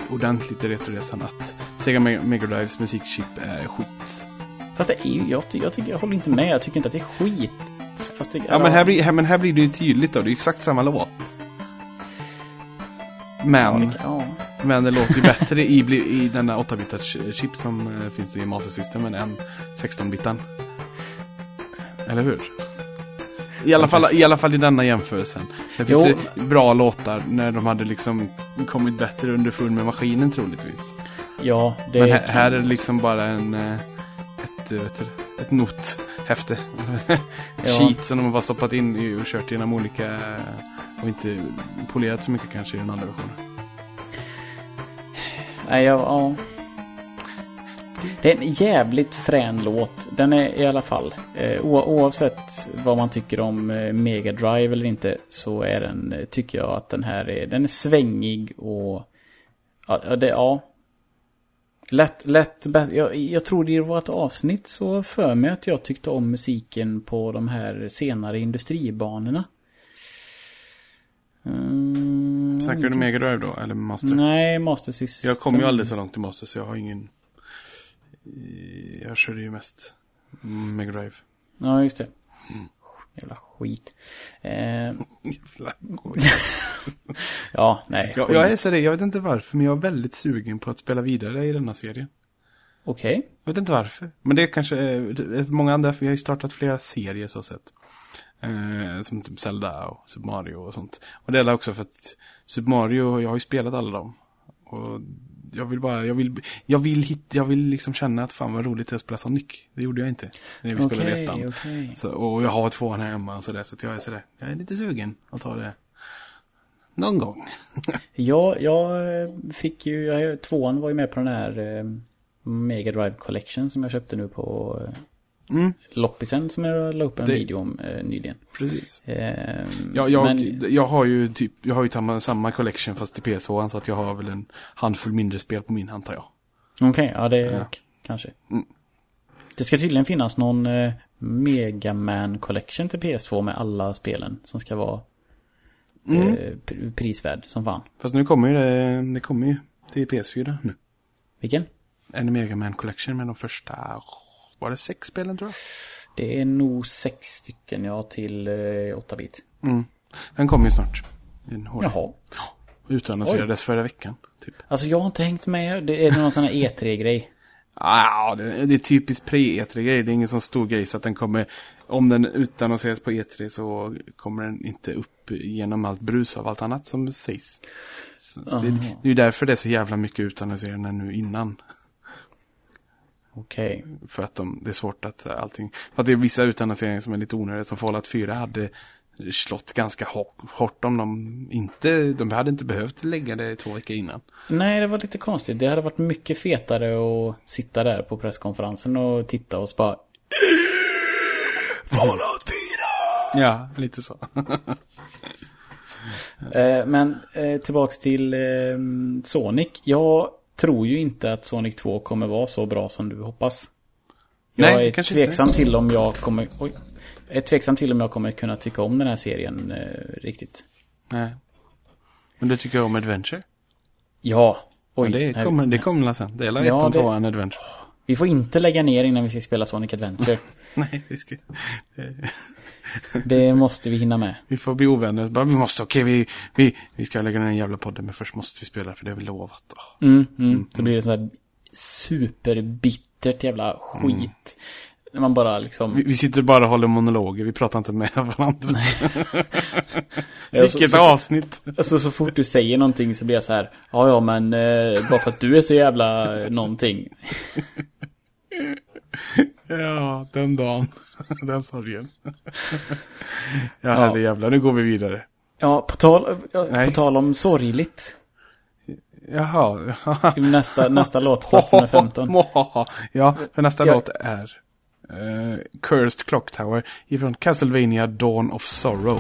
ordentligt i Retroresan. Att Sega Me- Mega Drives musikchip är skit. Fast det är ju, jag, jag, tycker, jag håller inte med, jag tycker inte att det är skit. Fast det, Ja, men här, blir, här, men här blir det ju tydligt då. Det är ju exakt samma låt. Men, Ja, det, ja. men det låter ju bättre i, i denna 8-bitars chip som eh, finns i Master System än 16-bitan. Eller hur? I alla, fall, I alla fall i denna jämförelsen. Det finns Jo. ju bra låtar när de hade liksom kommit bättre underfund med maskinen troligtvis. ja, det Men här, här är det liksom bara en, eh, ett, eh, vet du, ett nothäfte. [LAUGHS] Cheat som de har bara stoppat in och kört genom olika eh, och inte polerat så mycket kanske i den andra versionen. Nej, jag, ja. Det är en jävligt frän låt. Den är i alla fall. Eh, oavsett vad man tycker om eh, Mega Drive eller inte så är den, eh, tycker jag att den här är, den är svängig och... Ja, det, ja. Lätt, lätt, jag, jag tror det var ett avsnitt så för mig att jag tyckte om musiken på de här senare industribanorna. Mm, Snackar du Mega Drive då, eller Master? Nej, Master System. Jag kom ju aldrig så långt i Master så jag har ingen... eh, Jag körde ju mest Mega Drive. Ja, just det. Mm. Jävla skit. Eh, [LAUGHS] Jävla- [LAUGHS] ja, nej. Jag, skit. jag är det, jag vet inte varför, men jag är väldigt sugen på att spela vidare i denna serie. Okej. Jag vet inte varför. Men det är kanske är många andra, för jag har ju startat flera serier så sett. Eh, som typ Zelda och Super Mario och sånt. Och det är också för att Super Mario, jag har ju spelat alla dem. Och jag vill bara, jag vill, jag vill hitta, jag vill liksom känna att fan vad roligt det är att spela Sonic. Det gjorde jag inte. När vi spelade Okej, ettan. okej. Så, och jag har tvåan här hemma och sådär, så att jag är sådär, jag är lite sugen att ta det. Någon gång. [LAUGHS] Ja, jag fick ju, jag, tvåan var ju med på den här eh, Mega Drive Collection som jag köpte nu på eh, Mm, loppisen som jag la upp en Det- video om eh, nyligen. precis. Eh, Jag, jag, men, jag har ju typ, jag har ju samma, samma collection fast till PS2 så att jag har väl en handfull mindre spel på min antar jag. Okej, ja det Ja. kanske. Mm. Det ska tydligen finnas någon eh, Mega Man Collection till PS2 med alla spelen som ska vara Mm. eh, pr- prisvärd som fan. Fast nu kommer ju det, det kommer ju till PS4 nu. Vilken? En Mega Man Collection med de första, var det sex spelen tror jag? Det är nog sex stycken ja till eh, 8-bit. Mm. Den kommer ju snart. En HD. Jaha. Utannonserades förra veckan. Typ. Alltså jag har inte hängt med. Det är någon sån här E3-grej. Ah, [LAUGHS] det, det är typiskt pre-E3-grej. Det är ingen sån stor grej så att den kommer, om den utannonseras på E3 så kommer den inte upp genom allt brus av allt annat som sägs. Så det, det är ju därför det är så jävla mycket utannonserande nu innan. Okej. För att de, det är svårt att eh, allting, för att det är vissa utannonseringar som är lite onödiga som Fallout 4 hade slått ganska hårt, om de inte, de hade inte behövt lägga det två veckor innan. Nej, det var lite konstigt. Det hade varit mycket fetare att sitta där på presskonferensen och titta och bara... [LAUGHS] Fallout 4! Ja, lite så. [LAUGHS] Eh, men eh, tillbaks till eh, Sonic. Jag tror ju inte att Sonic 2 kommer vara så bra som du hoppas. Jag Nej, är kanske tveksam inte. till om jag kommer... Oj. Jag är tveksam till om jag kommer kunna tycka om den här serien eh, riktigt. Nej. Men du tycker om Adventure? Ja. Oj. Men det kommer, det kommer sen. Det är Ja, ja, ettan, det- tvåan, Adventure. Vi får inte lägga ner innan vi ska spela Sonic Adventure. [LAUGHS] Nej, vi ska... Det måste vi hinna med. [LAUGHS] Vi får bli ovänner. Bara, vi måste, okej, vi, vi, vi ska lägga ner en jävla podden, men först måste vi spela, för det har vi lovat. Åh. Mm, mm. Så blir det sån här superbittert jävla skit. När man bara liksom... Vi, vi sitter bara och håller monologer, vi pratar inte med varandra. [LAUGHS] Vilket avsnitt! Alltså så fort du säger någonting så blir jag så här. Ja, ja, men eh, bara för att du är så jävla eh, någonting. [LAUGHS] Ja, den dagen. [LAUGHS] den sorgen. [LAUGHS] ja, herre jävlar, nu går vi vidare. Ja, på tal, på tal om sorgligt. Jaha. Nästa, [LAUGHS] nästa låt, plats nummer 15. ja, för nästa Ja. låt är eh, Cursed Clock Tower ifrån Castlevania Dawn of Sorrow.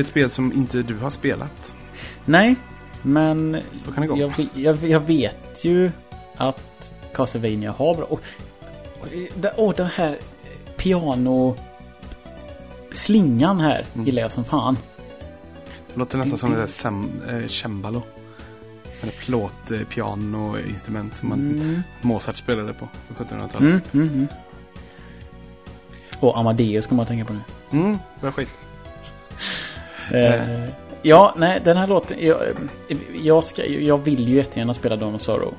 Ju ett spel som inte du har spelat. Nej, men Så kan det gå. jag, jag, jag vet ju att Castlevania har bra... Och, och, och den här piano... Slingan här Mm. gillar jag som fan. Det låter nästan som ett sem, eh, cembalo. Eller plåtpianoinstrument som man, Mm. Mozart spelade på på 1700-talet. Mm, mm, mm. Och Amadeus kommer man tänka på nu. Mm, bra skit. Eh, ja, nej, den här låten... Jag, jag, ska, jag vill ju jättegärna spela Dawn of Sorrow.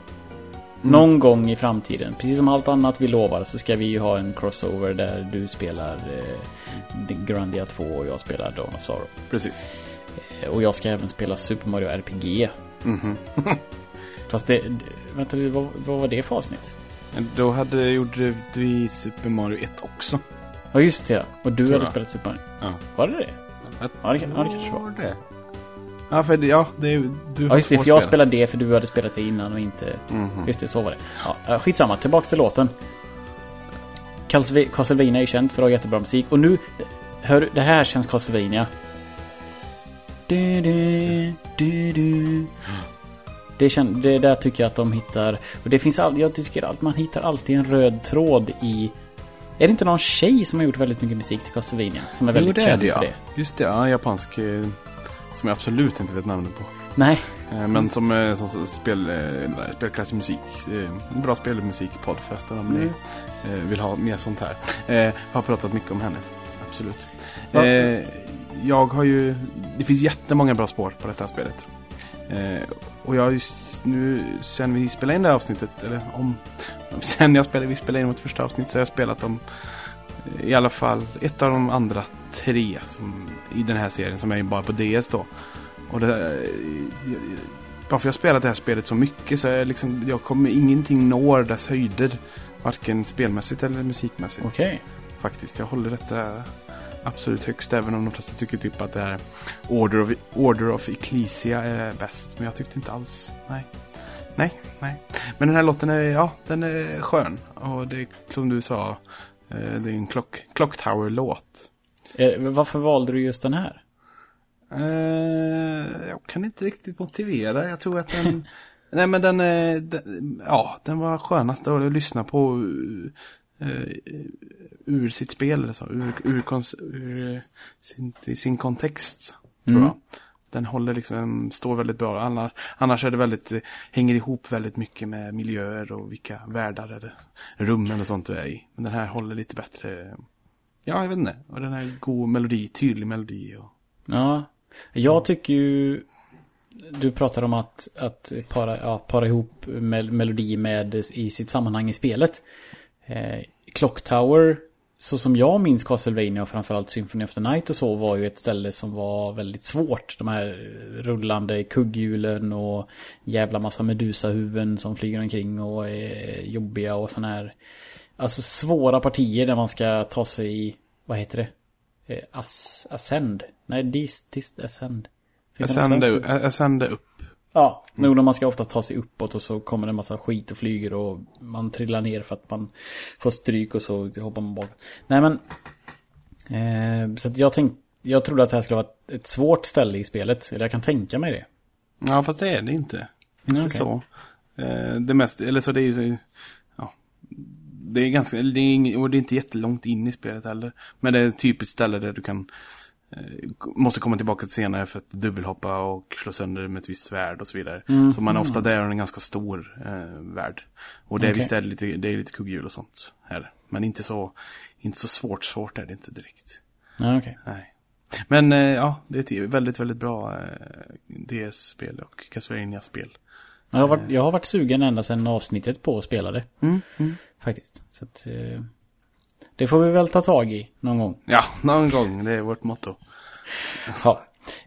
Någon gång i framtiden. Precis som allt annat vi lovar så ska vi ju ha en crossover där du spelar eh, Grandia 2 och jag spelar Dawn of Sorrow. Precis. Eh, Och jag ska även spela Super Mario RPG. Mhm. [LAUGHS] Fast det... Vänta, vad, vad var det för avsnitt? Då hade, gjorde vi Super Mario 1 också. Ja, just det. Och du hade spelat Super Mario. Ja. Var det det? Ja, det kan- ja, det kanske var. det. Ja, för ja, det, du Ja, just det. För jag spel. spelade det för du hade spelat det innan och inte... Mhm. Just det, så var det. Ja, eh, skitsamma, tillbaks till låten. Castleva- Castlevania är ju känt för att ha jättebra musik. Och nu, hör det här känns Castlevania. Du, du, du, du. Det, kän, det där tycker jag att de hittar. Och det finns all, jag tycker att man hittar alltid en röd tråd i... Är det inte någon tjej som har gjort väldigt mycket musik till Castlevania? Som är väldigt jo, det är känd det, ja. för det? Just det, ja, japansk. eh, Som jag absolut inte vet namnet på. Nej. Eh, Men som, eh, som spel, spelklassisk musik. Bra spelmusik-podd förresten om Mm. ni vill ha mer sånt här. Eh, har pratat mycket om henne. Absolut. Ja. Jag har ju... Det finns jättemånga bra spår på detta spelet. Och jag har just nu, sen vi spelade in det här avsnittet, eller om... [LAUGHS] Sen jag spelade, vi spelade in vårt första avsnitt så har jag spelat dem eh, i alla fall ett av de andra tre som, i den här serien som är bara på DS då. Och det, eh, bara för jag har spelat det här spelet så mycket så är jag liksom, jag kommer ingenting når dess höjder. Varken spelmässigt eller musikmässigt. Okej. Faktiskt, jag håller detta absolut högst. Även om de flesta tycker typ att det här Order of, Order of Ecclesia är bäst. Men jag tyckte inte alls, nej. Nej, nej. Men den här låten är, ja, den är skön. Och det är som du sa, eh, det är en Clock, Clock Tower-låt. Eh, Varför valde du just den här? Eh, jag kan inte riktigt motivera. Jag tror att den... [LAUGHS] nej men den, den... Ja, den var skönast att lyssna på eh, ur sitt spel. Eller så, ur ur, ur sin, sin kontext. Tror Mm. jag. Den håller liksom, står väldigt bra. Annars, annars är det väldigt, eh, hänger ihop väldigt mycket med miljöer och vilka världar eller rum eller sånt du är i. Men den här håller lite bättre. Ja, jag vet inte. Och den här god melodi, tydlig melodi. Och... Ja, jag tycker ju... Du pratar om att, att para, ja, para ihop mel melodi med i sitt sammanhang i spelet. Eh, Clock Tower, så som jag minns Castlevania och framförallt Symphony of the Night och så var ju ett ställe som var väldigt svårt. De här rullande kugghjulen och jävla massa medusahuvuden som flyger omkring och är jobbiga och sådana här. Alltså svåra partier där man ska ta sig i, vad heter det? Eh, As, ascend? Nej, dis, dis, ascend. Jag sände upp. Ja, nog när man ska ofta ta sig uppåt och så kommer det en massa skit och flyger och man trillar ner för att man får stryk och så hoppar man bak. Nej men, eh, så jag tänkte, jag trodde att det här skulle vara ett, svårt ställe i spelet, eller jag kan tänka mig det. Ja, fast det är det inte. Inte okej. så. Eh, det mest, eller så det är ju ja. Det är ganska, det är, och det är inte jättelångt in i spelet heller. Men det är ett typiskt ställe där du kan, måste komma tillbaka till senare för att dubbelhoppa och slå sönder med ett visst svärd och så vidare. Mm. Så man är ofta där och en ganska stor eh, värld. Och det är Okej. visst är det lite, det är lite kugghjul och sånt här. Men inte så, inte så svårt, svårt är det inte direkt. Ja, okej. Nej. Men eh, ja, det är ett väldigt, väldigt bra eh, DS-spel och Castlevania-spel. Jag, har varit, jag har varit sugen ända sedan avsnittet på att spela det, Mm, mm. faktiskt. Så att, eh, det får vi väl ta tag i någon gång. Ja, någon gång. Det är vårt motto. [LAUGHS] Ja.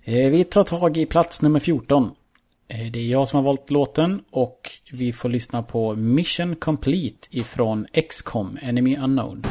Eh, Vi tar tag i plats nummer 14. Eh, Det är jag som har valt låten och vi får lyssna på Mission Complete ifrån XCOM Enemy Unknown.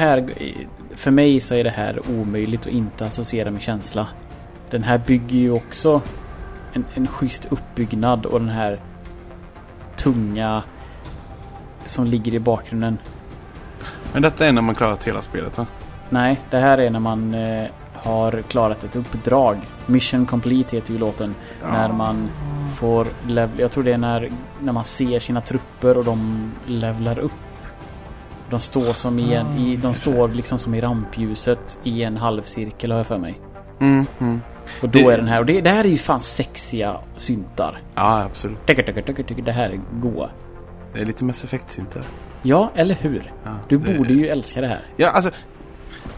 Här, för mig så är det här omöjligt att inte associera med känsla. Den här bygger ju också en, en schysst uppbyggnad och den här tunga som ligger i bakgrunden. Men detta är när man klarat hela spelet va? Nej, det här är när man eh, har klarat ett uppdrag. Mission Complete heter ju låten. Ja. När man får level... Jag tror det är när, när man ser sina trupper och de levlar upp. De står som i en, i, de står liksom som i rampljuset i en halvcirkel har jag för mig. Mm, mm. Och då Det- är den här, och det, det här är ju fan sexiga syntar. Ja, absolut. Tycker, tycker, tycker, tycker det här är goa. Det är lite Mass Effect-syntar. Ja, eller hur? Ja, Du det- borde ju älska det här. Ja, alltså.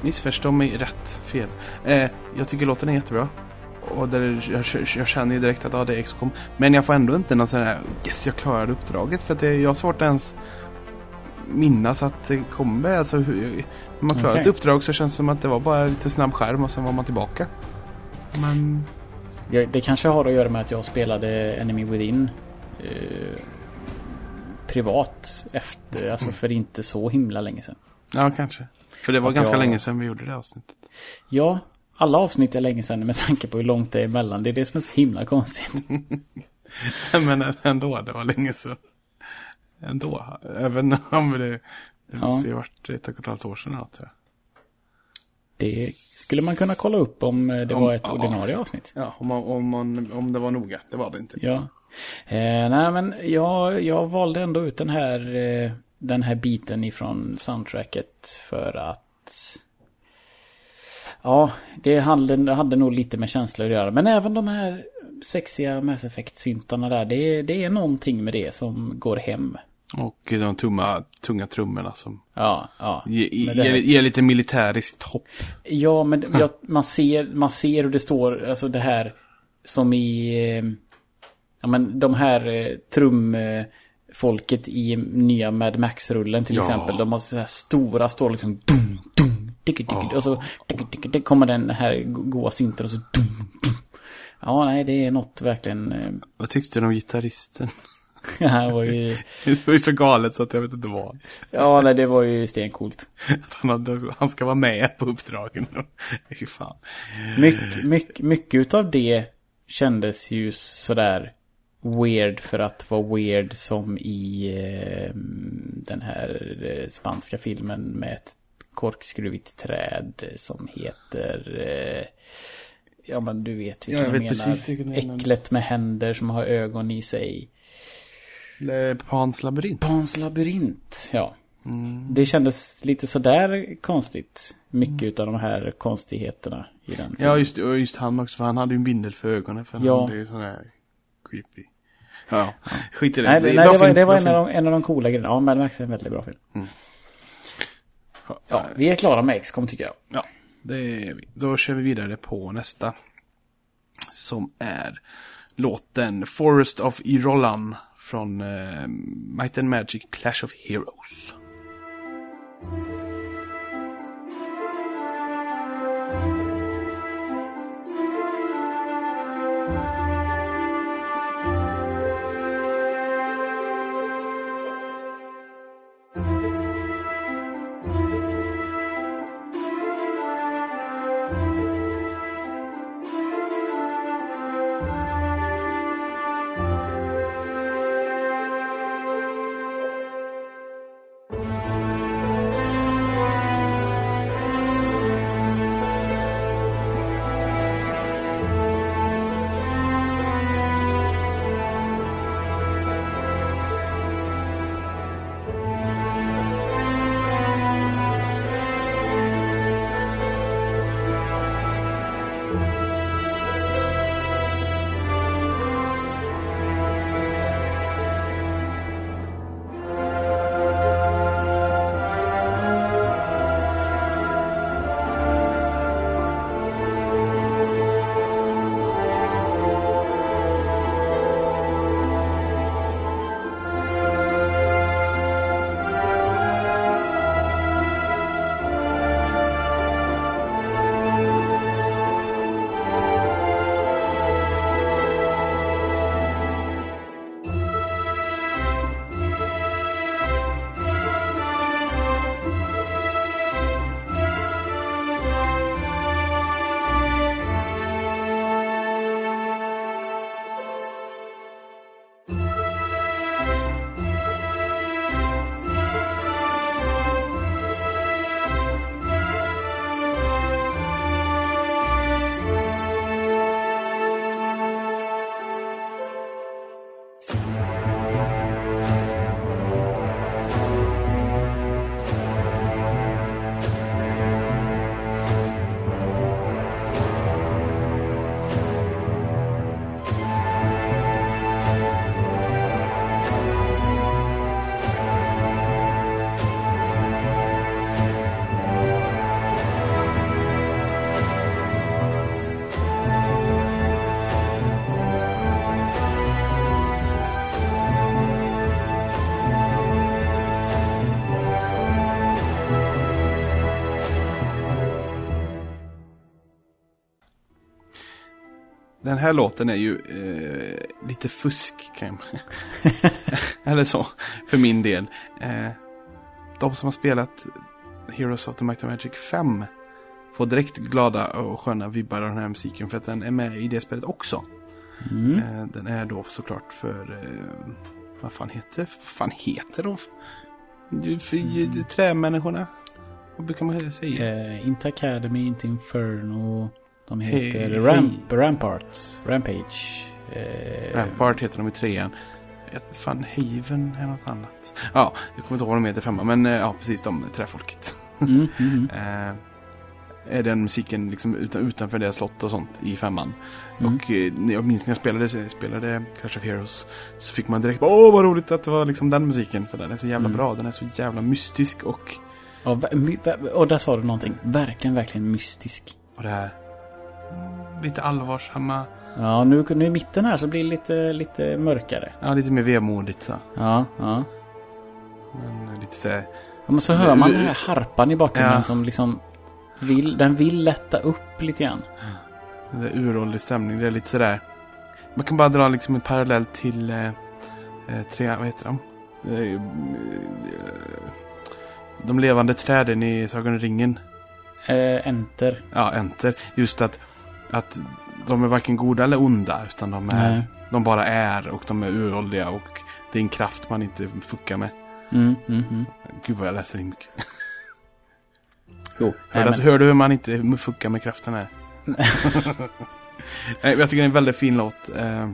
Missförstå mig rätt fel. Eh, jag tycker låten är jättebra. Och där jag, jag, jag känner ju direkt att ja, det är XCOM. Men jag får ändå inte någon sån här yes, jag klarade uppdraget. För att det, jag har svårt att ens minnas att det kommer. Alltså, hur, när man klarar ett Okej. uppdrag så känns det som att det var bara lite snabb skärm och sen var man tillbaka. Men Ja, Det kanske har att göra med att jag spelade Enemy Within. eh, privat efter, alltså för inte så himla länge sedan. Ja, kanske. För det var Att ganska jag- länge sedan vi gjorde det avsnittet. Ja, alla avsnitt är länge sedan med tanke på hur långt det är emellan. Det är det som är så himla konstigt. [LAUGHS] Men ändå, det var länge sedan. Ändå. Även om det, det Ja. måste ju varit ett och ett halvt år sedan. Alltså. Det skulle man kunna kolla upp om eh, det Om- var ett ja. ordinarie avsnitt. Ja, om, man, om, man, om det var noga. Det var det inte. Ja. Eh, nej men jag, jag valde ändå ut den här, eh, den här biten ifrån soundtracket för att... Ja, det hade, det hade nog lite med känslor att göra. Men även de här sexiga Mass Effect-syntarna där. Det, det är någonting med det som går hem. Och de tumma, tunga trummorna som Ja, ja. ger, Men det ger, här- ger lite militäriskt hopp. Ja, men jag, man, ser, man ser hur det står, alltså det här som i... eh, Ja, men de här eh, trumfolket i nya Mad Max-rullen till Ja. exempel. De har så här stora, står liksom... Dum, dum, dicke, dicke, Och så dicke, dicke, dicke, kommer den här goa synten och så... Dum, dum. Ja, nej, det är något verkligen... eh, Vad tyckte du om gitarristen? [LAUGHS] Det här var ju... [LAUGHS] Det var ju så galet så att jag vet inte vad. Ja, nej, det var ju stencoolt. [LAUGHS] Att han, hade, han ska vara med på uppdragen. Fy fan. Mycket, mycket, mycket utav det kändes ju sådär weird för att vara weird som i eh, den här eh, spanska filmen med ett korkskruvigt träd som heter eh, Ja men du vet vilken Ja, jag jag, vet menar. precis. Äcklet med händer som har ögon i sig. Le- Pans labyrint. Pans labyrint, ja. Mm. Det kändes lite sådär konstigt. Mycket utav de här konstigheterna i den Ja, just, just han också. För han hade ju en bindel för ögonen. För Ja. han ju sån här creepy. Ja, skit i det. Nej, Det nej, det var, det var en, av de, en av de coola grejerna. Ja, Mad Max är en väldigt bra film. Ja, Ja, vi är klara med XCOM tycker jag. ja, det är vi. Då kör vi vidare på nästa. Som är låten Forest of Irolan från eh, Might and Magic Clash of Heroes. Den här låten är ju eh, lite fusk kan jag [LAUGHS] Eller så, för min del. Eh, de som har spelat Heroes of the Might and Magic 5 får direkt glada och sköna vibbar av den här musiken för att den är med i det spelet också. Mm. Eh, den är då såklart för, eh, vad fan heter, vad fan heter de? Du, för, mm. Trämänniskorna? Vad brukar man säga? Eh, inte Academy, inte Inferno. De heter Hey, Ramp, hey. Rampart. Rampage. Eh, Rampart heter de i trean. Fan, Haven är något annat. Ja, jag kommer inte ihåg vad de heter i femman. Men eh, ja, precis de, träfolket. Mm, mm, [LAUGHS] Eh, är den musiken liksom utan, utanför deras slott och sånt i femman. Mm. Och eh, jag minns när jag spelade, spelade Clash of Heroes så fick man direkt åh vad roligt att det var liksom den musiken. För den är så jävla Mm. bra, den är så jävla mystisk och, Ja, och där sa du någonting. Verkligen, verkligen mystisk. och det här mm, lite allvarsamma, Ja, nu, nu i mitten här så blir det lite, lite mörkare. ja lite mer vemodigt så. Ja, ja. Men lite så här, ja men så hör man den här harpan i bakgrunden Ja. som liksom vill, den vill lätta upp lite grann. Det är uråldrig stämning. Det är lite sådär. Man kan bara dra liksom en parallell till eh, eh, tre, vad heter de? Eh, de levande träden i Sagan om ringen. Eh, enter. Ja, Enter. Just att, att de är varken goda eller onda. Utan de, är, Nej. de bara är och de är uråldriga. Och det är en kraft man inte fuckar med. Mm, mm, mm. Gud vad jag läser in mycket. Jo, Hör, men, hör du hur man inte fuckar med kraften här? [LAUGHS] Nej, jag tycker det är en väldigt fin låt. Eh,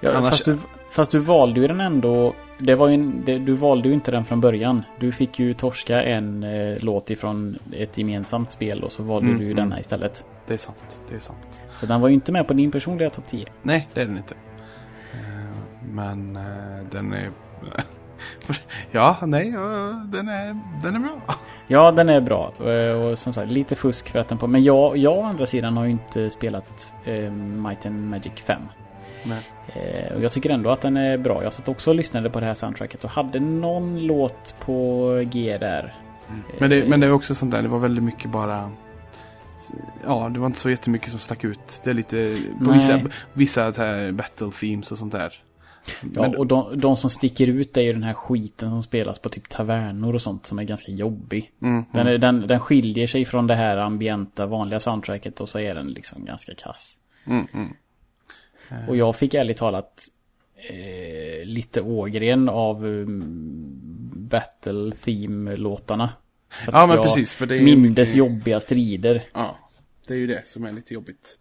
ja, annars- fast, du, fast du valde ju den ändå. Det var en, det, du valde ju inte den från början. Du fick ju torska en eh, låt ifrån ett gemensamt spel och så valde Mm, du ju mm. denna istället. Det är sant. Det är sant. Så den var ju inte med på din personliga topp 10. Nej, det är den inte. Eh, Men eh, den är... [LAUGHS] ja, nej, den är, den är bra. Ja, den är bra. Eh, Och som sagt, lite fusk för att den på. Men jag, jag å andra sidan har ju inte spelat eh, Might and Magic 5. Nej. Eh, och jag tycker ändå att den är bra. Jag satt också och lyssnade på det här soundtracket och hade någon låt på G där. Men det, men det är också sånt där, det var väldigt mycket bara... Ja, det var inte så jättemycket som stack ut. Det är lite... På Nej. vissa, vissa här battle themes och sånt där. Ja, Men- och de, de som sticker ut är ju den här skiten som spelas på typ tavernor och sånt som är ganska jobbig. Mm, Den, är, den, den skiljer sig från det här ambienta vanliga soundtracket och så är den liksom ganska kass. mm, mm. Och jag fick ärligt talat eh, lite ågren av um, Battle Theme-låtarna. Ja, men precis, för det är mindes mycket- jobbiga strider. Ja, det är ju det som är lite jobbigt.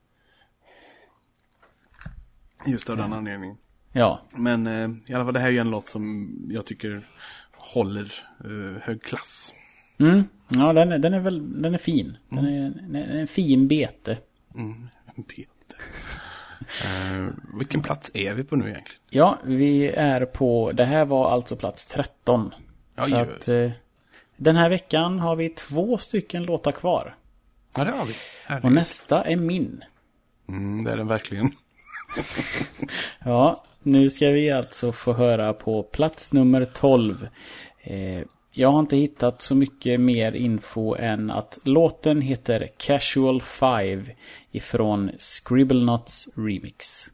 Just av den anledningen. Ja, Men eh, i alla fall det här är ju en låt som jag tycker håller eh, hög klass. mm. ja den, är, den är väl den är fin. Den är, den är en fin bete. Mm, Peter. [LAUGHS] Eh, vilken plats är vi på nu egentligen? Ja, vi är på, det här var alltså plats 13. Ja, så ju. att eh, den här veckan har vi två stycken låtar kvar. Ja, det har vi. Och Herregud. nästa är min. Mm, det är den verkligen. [LAUGHS] Ja, nu ska vi alltså få höra på plats nummer 12. Eh, jag har inte hittat så mycket mer info än att låten heter Casual 5 ifrån Scribblenauts Remix.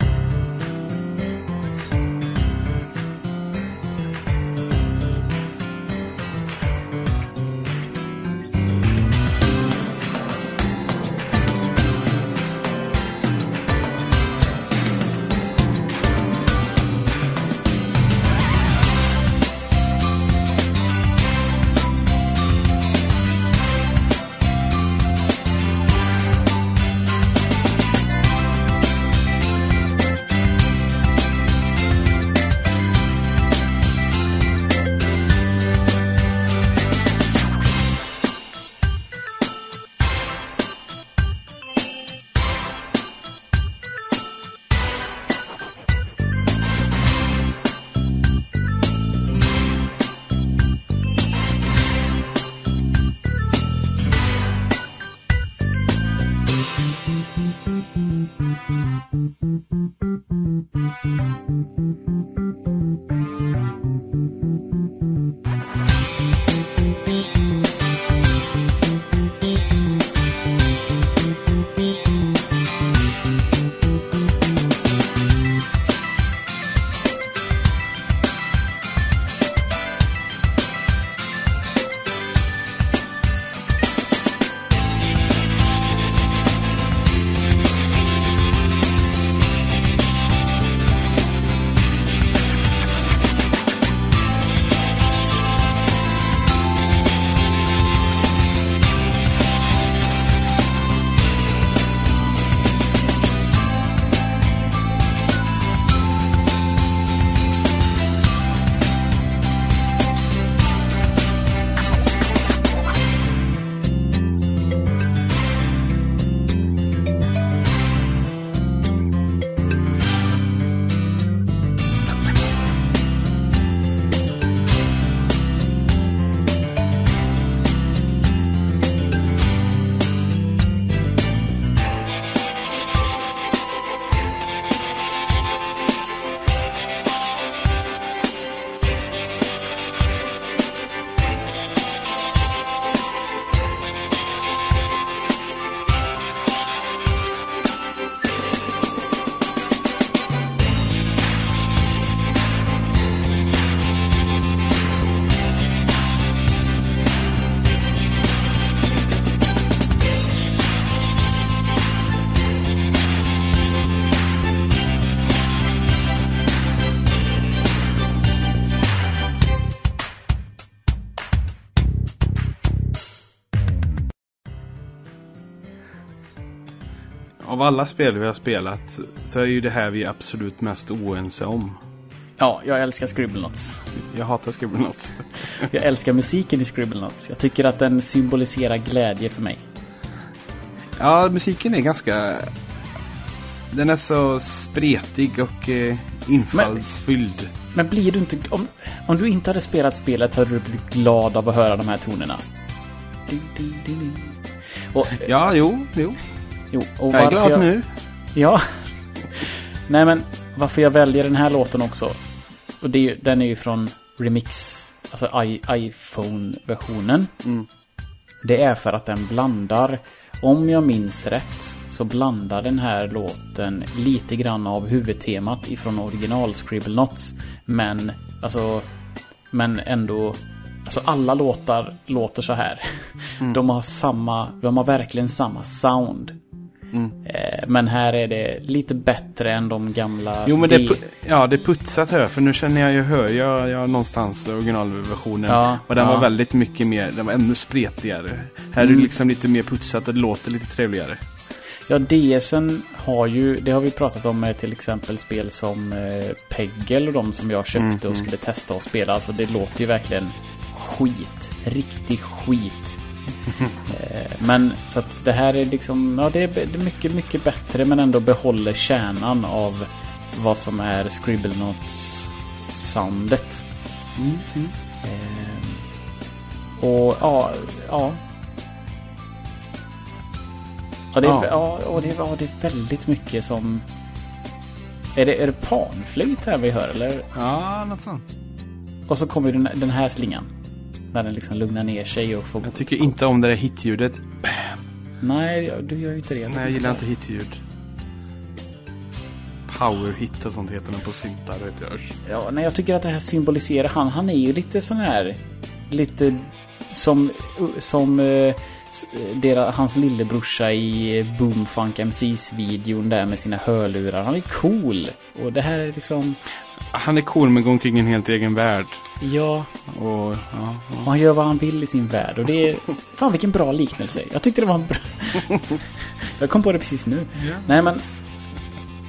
Alla spel vi har spelat så är ju det här vi absolut mest oense om. Ja, jag älskar Scribblenauts. Jag hatar Scribblenauts. [LAUGHS] Jag älskar musiken i Scribblenauts. Jag tycker att den symboliserar glädje för mig. Ja, musiken är ganska... Den är så spretig och eh, infallsfylld. Men blir du inte... Om, om du inte hade spelat spelet hade du blivit glad av att höra de här tonerna. Du, du, du, du. Och, Ja, jo, jo. Jo, och Jag är glad nu. Ja. [LAUGHS] Nej men varför jag väljer den här låten också. Och det är ju, den är ju från Remix. Alltså iPhone-versionen. Mm. Det är för att den blandar, om jag minns rätt, så blandar den här låten lite grann av huvudtemat ifrån original Scribblenauts. Men, alltså, men ändå, alltså alla låtar låter så här. Mm. De har samma, de har verkligen samma sound. Mm. Eh, Men här är det lite bättre än de gamla... Jo, men det, är ja, det är putsat här. För nu känner jag, jag hör jag, jag någonstans originalversionen. Ja, och den ja. var väldigt mycket mer, den var ännu spretigare. Här är Mm. det liksom lite mer putsat och det låter lite trevligare. Ja, DSen har ju, det har vi pratat om med till exempel spel som eh, Peggle och de som jag köpte och skulle testa och spela. Alltså det låter ju verkligen skit. Riktig skit. Eh, men så att det här är liksom, ja det är, mycket, mycket bättre men ändå behåller kärnan av vad som är Scribblenauts soundet. Eh, och ja, ja. Ja, det är, Ja. ja. och det, ja, det är väldigt mycket som... Är det, är det panflöjt här vi hör eller? Ja, något sånt. Och så kommer den, den här slingan. När den liksom lugnar ner sig och får... Jag tycker inte om det där hitljudet. Nej, du gör ju inte det. Nej, jag gillar inte hitljud. Power hit och sånt heter den på syntar, vet jag. Ja, nej, jag tycker att det här symboliserar han. Han är ju lite sån här... Lite som... Som... eh, Deras, hans lillebrorsa i Boomfunk MCs-videon där med sina hörlurar. Han är cool. Och det här är liksom... Han är cool men går omkring i en helt egen värld. Ja, Och, ja, ja. Och han gör vad han vill i sin värld. Och det är... [LAUGHS] Fan vilken bra liknelse. Jag tyckte det var en bra... [LAUGHS] jag kom på det precis nu. Ja. Nej men...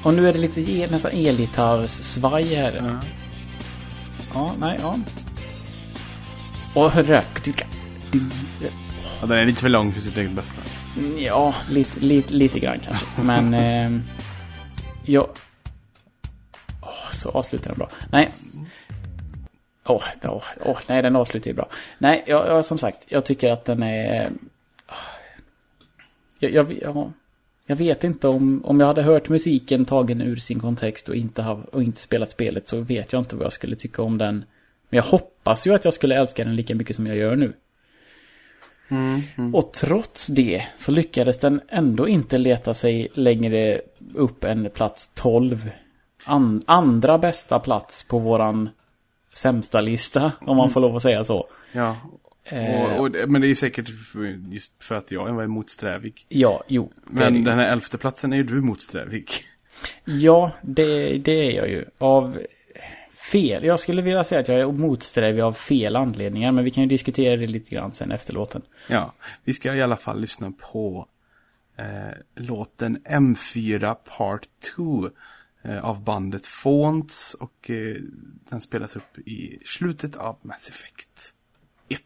Och nu är det lite nästan elgitarrssvaj här. Ja. Ja, nej, ja. Och hörru... Ja, den är lite för lång för sitt eget bästa. Ja, lite, lite, lite grann kanske. Men... [LAUGHS] Eh, jag... Så avslutar den bra. Nej. Åh, åh, åh, nej den avslutar ju bra. Nej, jag, jag, som sagt, jag tycker att den är... Jag, jag, ja, jag vet inte om, om jag hade hört musiken tagen ur sin kontext och inte, ha, och inte spelat spelet så vet jag inte vad jag skulle tycka om den. Men jag hoppas ju att jag skulle älska den lika mycket som jag gör nu. Och trots det så lyckades den ändå inte leta sig längre upp än plats 12. An andra bästa plats på våran sämsta lista, om man får lov att säga så. Ja. Eh. Och, och, men det är ju säkert för, just för att jag är motsträvig. Ja, jo. Men den här elfte platsen är ju du motsträvig. Ja, det, det är jag ju. Av fel. Jag skulle vilja säga att jag är motsträvig av fel anledningar. Men vi kan ju diskutera det lite grann sen efter låten. Ja, vi ska i alla fall lyssna på eh, låten M4 Part 2 eh, Eh, av bandet Fonts och eh, den spelas upp i slutet av Mass Effect 1.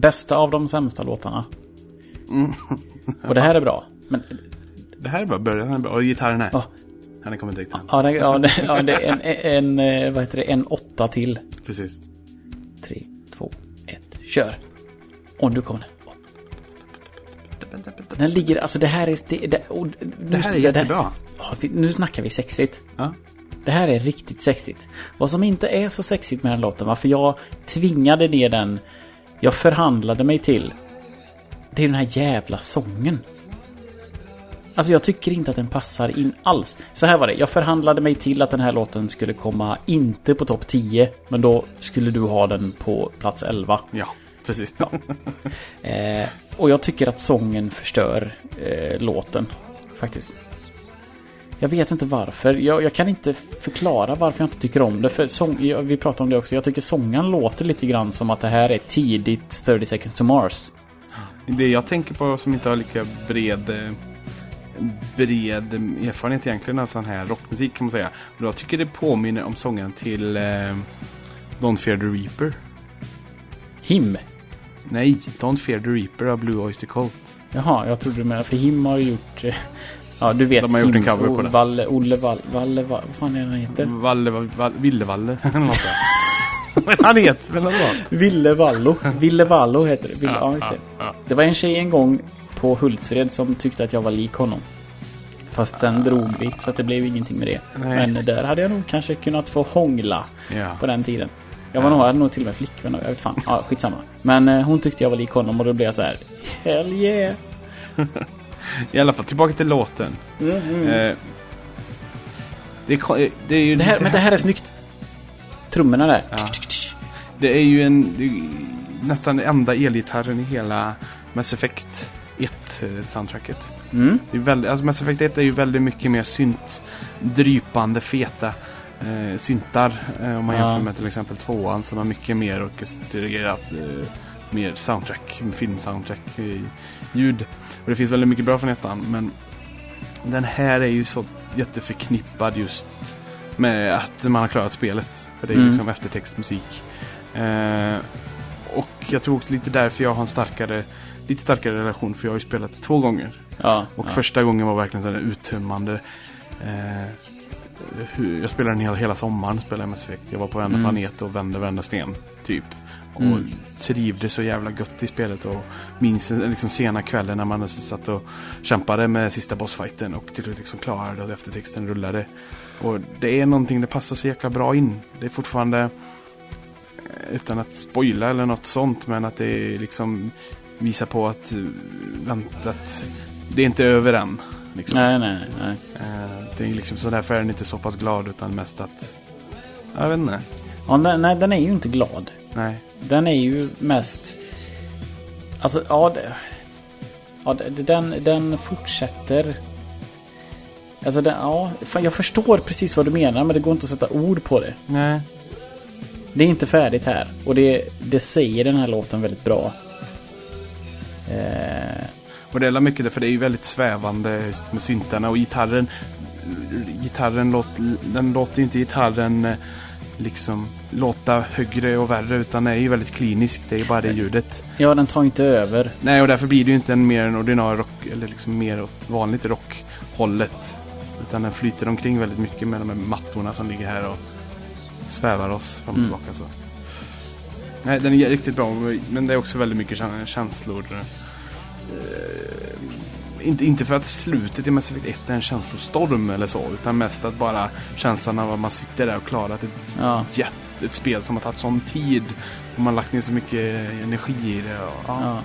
Bästa av de sämsta låtarna. Mm. Och det här är bra. Men Det här är bara början. är bra. Och gitarren här. Ja. Han är kommit direkt. ja, det, ja, det, ja, det är en, en, en, vad heter det, en åtta till. Precis. Tre, två, ett, kör. Och nu kommer den. Den ligger, alltså det här är... Det, det, och, nu, Det här är jättebra. Vi- nu snackar vi sexigt. Ja. Det här är riktigt sexigt. Vad som inte är så sexigt med den låten, varför jag tvingade ner den, jag förhandlade mig till, det är den här jävla sången. Alltså jag tycker inte att den passar in alls. Så här var det, jag förhandlade mig till att den här låten skulle komma inte på topp 10, men då skulle du ha den på plats 11. Ja, precis. [LAUGHS] Eh, och jag tycker att sången förstör eh, låten. Faktiskt. Jag vet inte varför. Jag, jag kan inte förklara varför jag inte tycker om det. För sång, ja, vi pratade om det också. Jag tycker sången låter lite grann som att det här är tidigt 30 seconds to Mars. Det jag tänker på som inte har lika bred eh, bred erfarenhet egentligen av sån här rockmusik kan man säga. Och jag tycker det påminner om sången till eh, Don't Fear the Reaper. Him. Nej, Don't Fear the Reaper av Blue Oyster Cult. Jaha, jag trodde du menade. För Him har ju gjort... Ja, du vet. De har gjort en cover på det. Valle, Olle Valle, Valle, Valle, vad fan är han heter? Valle, Valle, [LAUGHS] något där. Han heter väl något? Ville Vallo. Ville Vallo heter det. Ville, ja, Ja, just det. ja, ja. Det var en tjej en gång på Hultsfred som tyckte att jag var lik honom. Fast sen drog vi, så att det blev ingenting med det. Nej. Men där hade jag nog kanske kunnat få hångla Ja. på den tiden. Jag var nog, hade nog till och med flickvän, jag vet fan. Ja, skitsamma. Men eh, hon tyckte jag var lik honom och då blev jag så här. Hell yeah! [LAUGHS] I alla fall, tillbaka till låten. Eh, det, är, ko- eh, det är ju Det här, men det här är snyggt. Trummorna där. Ja. Det är ju en, det är nästan enda elgitarren i hela Mass Effect 1-soundtracket. Mm. Det är väldigt, alltså Mass Effect 1 är ju väldigt mycket mer synt, drypande, feta eh, syntar. Eh, om man Ja. jämför med till exempel tvåan som har mycket mer orkestrerat, eh, mer soundtrack, filmsoundtrack, eh, ljud. Och det finns väldigt mycket bra från ettan, men den här är ju så jätteförknippad just med att man har klarat spelet. För det är ju Mm. liksom eftertextmusik. Eh, och jag tror också lite därför jag har en starkare, lite starkare relation, för jag har ju spelat det två gånger. Ja. Och ja. första gången var verkligen så här uttömmande. Eh, hur, jag spelade den hela, hela sommaren, spelade Mass Effect. Jag var på varenda Mm. planet och vände varenda sten, typ. Och Mm. trivdes så jävla gött i spelet och minns liksom sena kvällen när man satt och kämpade med sista bossfighten och till slut liksom klarade och eftertexten rullade. Och det är någonting, det passar så jäkla bra in. Det är fortfarande, eh, utan att spoila eller något sånt, men att det liksom visar på att, eh, vänta, att det är inte över än. Liksom. Nej, nej, nej. Eh, Det är liksom så därför är den inte så pass glad utan mest att, jag vet inte. Ja, nej, den är ju inte glad. Nej. Den är ju mest... Alltså, ja... Det, ja det- den, den fortsätter... Alltså, den, ja... Fan, jag förstår precis vad du menar, men det går inte att sätta ord på det. Nej. Det är inte färdigt här. Och det, det säger den här låten väldigt bra. Eh, Och det är mycket därför det är ju väldigt svävande just med syntarna och gitarren. Gitarren låter, den låter inte gitarren eh, liksom låta högre och värre utan är ju väldigt klinisk. Det är ju bara det ljudet. ja, den tar inte över. Nej, och därför blir det ju inte en mer en ordinarie rock eller liksom mer åt vanligt rockhållet. Utan den flyter omkring väldigt mycket med de här mattorna som ligger här och svävar oss fram och Mm. tillbaka. Så. Nej, den är riktigt bra, men det är också väldigt mycket kän- känslor. Inte, inte för att slutet i Mass Effect 1 är en känslostorm eller så, utan mest att bara känslan av att man sitter där och klarat ett, Ja. jätte, ett spel som har tagit sån tid. Och man har lagt ner så mycket energi i det. Och, ja. Ja.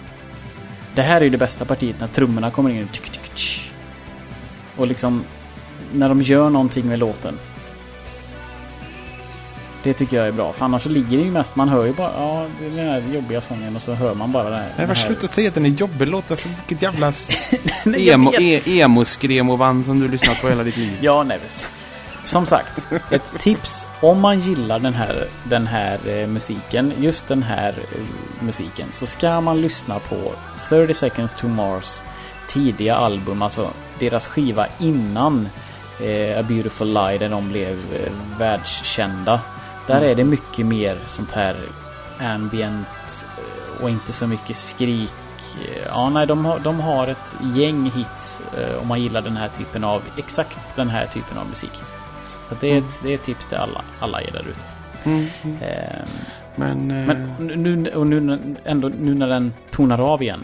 Det här är ju det bästa partiet när trummorna kommer in. Tsk. Och liksom när de gör någonting med låten. Det tycker jag är bra. För annars så ligger det ju mest, man hör ju bara ja, det är den här jobbiga sången och så hör man bara det här. Nej, vad sluta säga att den är jobbig. Låt alltså vilket jävla [LAUGHS] Nej, emo, e, emo-skremovand som du lyssnat på hela ditt liv. Ja, Neves. Som sagt, ett tips om man gillar den här, den här eh, musiken, just den här eh, musiken, så ska man lyssna på 30 Seconds to Mars tidiga album, alltså deras skiva innan eh, A Beautiful Lie, där de blev eh, världskända. Där är det mycket mer sånt här ambient eh, och inte så mycket skrik. Eh, Ja, nej, de har, de har ett gäng hits eh, om man gillar den här typen av, exakt den här typen av musik. Så det, är ett, det är ett tips till alla, alla er där ute. Mm. Ehm, Men, eh, Men nu, och nu, ändå, nu när den tonar av igen.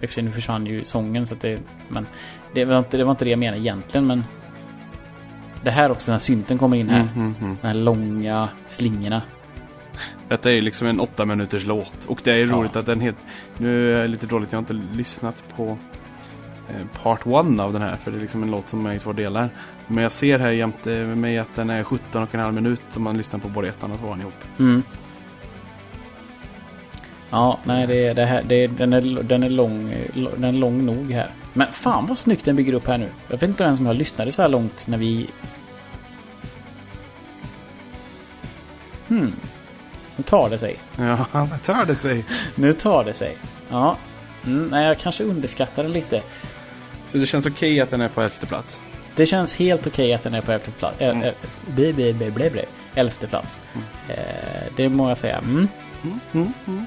I och för sig, nu försvann ju sången så att det... Men det var, inte, det var inte det jag menade egentligen men... Det här också när synten kommer in här. mm, mm, mm. De här långa slingorna. Detta är liksom en åtta minuters låt. Och det är Ja. roligt att den heter... Nu är jag lite dåligt, jag har inte lyssnat på eh, part one av den här. För det är liksom en låt som är i två delar. Men jag ser här jämte med mig att den är 17 och en halv minut om man lyssnar på både ettan och tvåan ihop. Mm. Ja, nej det, är- det här, det, är- den, är, den, är lång, den är lång nog här. Men fan vad snyggt den bygger upp här nu. Jag vet inte ens om jag lyssnade så här långt när vi... Hmm. Nu tar det sig. Ja, det tar det sig. Nu tar det sig. Ja. Mm, nej, jag kanske underskattar den lite. Så det känns okej att den är på elfte plats. Det känns helt okej att den är på elfte plats. Äh, äh, blä, blä, blä, blä, blä. Elfte plats. Eh, det må jag säga. Mm. Mm, mm, mm.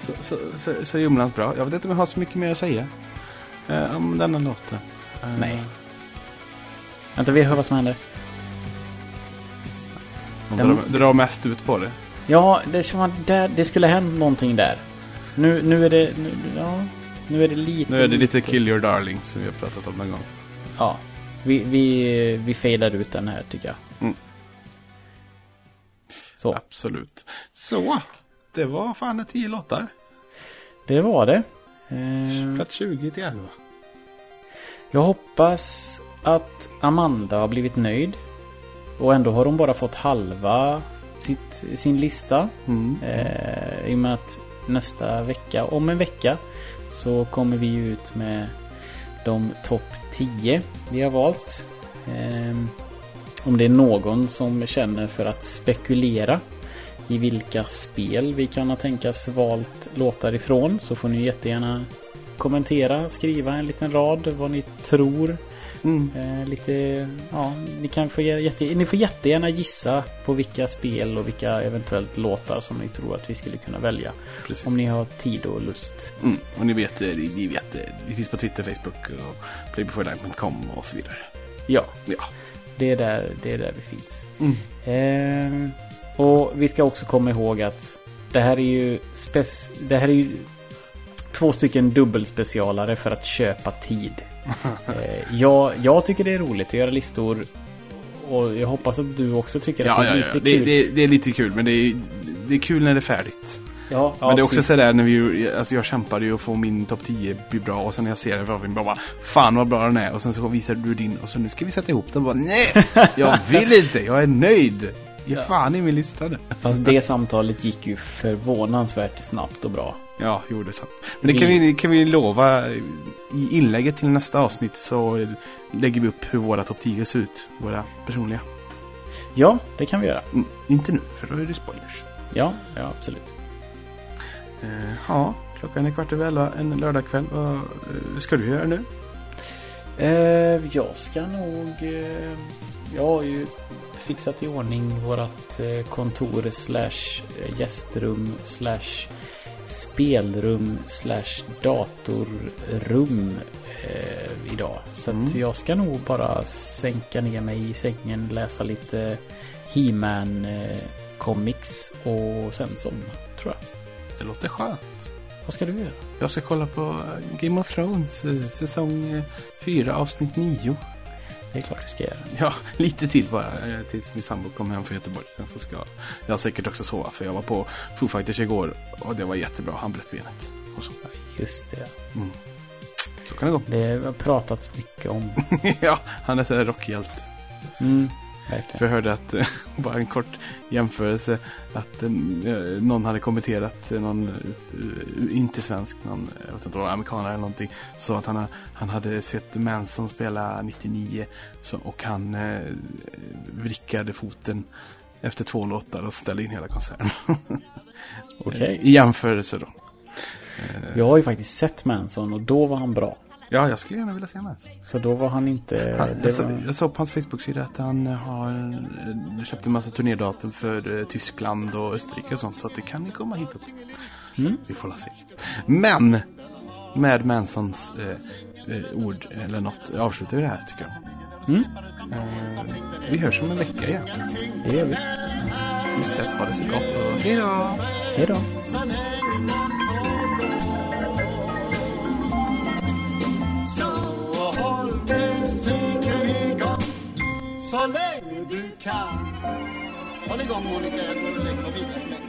Så, så, så, så Jomlands bra. Jag vet inte om jag har så mycket mer att säga eh, om denna låten. Eh, Nej. Vänta, vi hör vad som händer. De Den- drar, drar mest ut på det. Ja, det, som där, det skulle ha hänt någonting där. Nu, nu är det... Nu, ja, nu är det lite... Nu är det lite Kill Your Darling som vi har pratat om någon gång. Ja. Vi, vi, vi fejdar ut den här tycker jag. Mm. Så, Absolut. Så, det var fan det tio låtar. det var det. Eh, Plats 20 till 11. Jag hoppas att Amanda har blivit nöjd. Och ändå har hon bara fått halva sitt, sin lista. Mm. Eh, I och med att nästa vecka, om en vecka, så kommer vi ut med de topp 10 vi har valt. Eh, om det är någon som känner för att spekulera i vilka spel vi kan ha tänkas valt låtar ifrån så får ni jättegärna kommentera, skriva en liten rad vad ni tror. Mm. Eh, lite, ja, ni, kan få jätte, ni får jättegärna gissa på vilka spel och vilka eventuellt låtar som ni tror att vi skulle kunna välja. Precis. Om ni har tid och lust. Mm. Och ni vet, eh, ni vet, eh, vi finns på Twitter, Facebook och playbeforelive.com och så vidare. Ja, Ja. det är där, det är där vi finns. Mm. Ehm, och vi ska också komma ihåg att det här är ju spec, det här är ju två stycken dubbelspecialare för att köpa tid. [LAUGHS] Eh, jag, jag tycker det är roligt att göra listor och jag hoppas att du också tycker att Ja, det är ja, lite ja. Det, kul. det, det är lite kul, men det är, det är kul när det är färdigt. ja, men det är också precis. sådär när vi, alltså jag kämpade ju att få min topp 10 bli bra och sen när jag ser den framför mig bara Fan vad bra den är och sen så visar du din och så nu ska vi sätta ihop den och bara Nej! Jag [LAUGHS] vill inte, jag är nöjd! Ge fan i min lista nu. Fast det samtalet gick ju förvånansvärt snabbt och bra. Ja, jo det sant. Men det kan vi, kan vi lova i inlägget till nästa avsnitt så lägger vi upp hur våra topp 10 ser ut. Våra personliga. Ja, det kan vi göra. Mm, inte nu, för då är det spoilers. Ja, ja absolut. Eh, ja, klockan är kvart över elva en lördagkväll. Vad eh, ska du göra nu? Eh, jag ska nog... Jag har ju fixat i ordning vårat eh, kontor slash eh, gästrum slash spelrum slash datorrum eh, idag. Så Mm. jag ska nog bara sänka ner mig i sängen, läsa lite He-Man eh, comics och sen somna, tror jag. Det låter skönt. Vad ska du göra? Jag ska kolla på eh, Game of Thrones säsong 4 avsnitt 9. Det är klart du ska göra. Ja, lite till bara eh, tills min sambo kommer hem från Göteborg. Sen så ska jag säkert också sova för jag var på Foo Fighters igår och det var jättebra. Han bröt benet. Och så. Just det. så kan det gå. Det har pratats mycket om. [LAUGHS] ja, han är här rockhjälte. Mm, För verkligen. jag hörde att, eh, [LAUGHS] bara en kort jämförelse, att eh, någon hade kommenterat, eh, någon eh, inte svensk, någon, jag vet inte vad, amerikanare eller någonting, så att han, ha- han hade sett Manson spela 99 så, och han eh, vrickade foten efter två låtar och ställde in hela konserten. [LAUGHS] Okej. I jämförelse då. Jag har ju faktiskt sett Manson och då var han bra. Ja, jag skulle gärna vilja se honom. Så då var han inte... Han, jag, så, var, jag såg på hans Facebook-sida att han har eh, köpt en massa turnédatum för eh, Tyskland och Österrike och sånt. Så det kan ju komma hitåt. Mm. Vi får la se. Men med Mansons eh, eh, ord eller något avslutar vi det här tycker jag. Mm. Eh, vi hörs om en vecka igen. det gör vi. Tills dess, ha det så gott och hej då! Hej då. Musiken igång så länge du kan. Håll igång Monica, jag går och lägger mig vidare.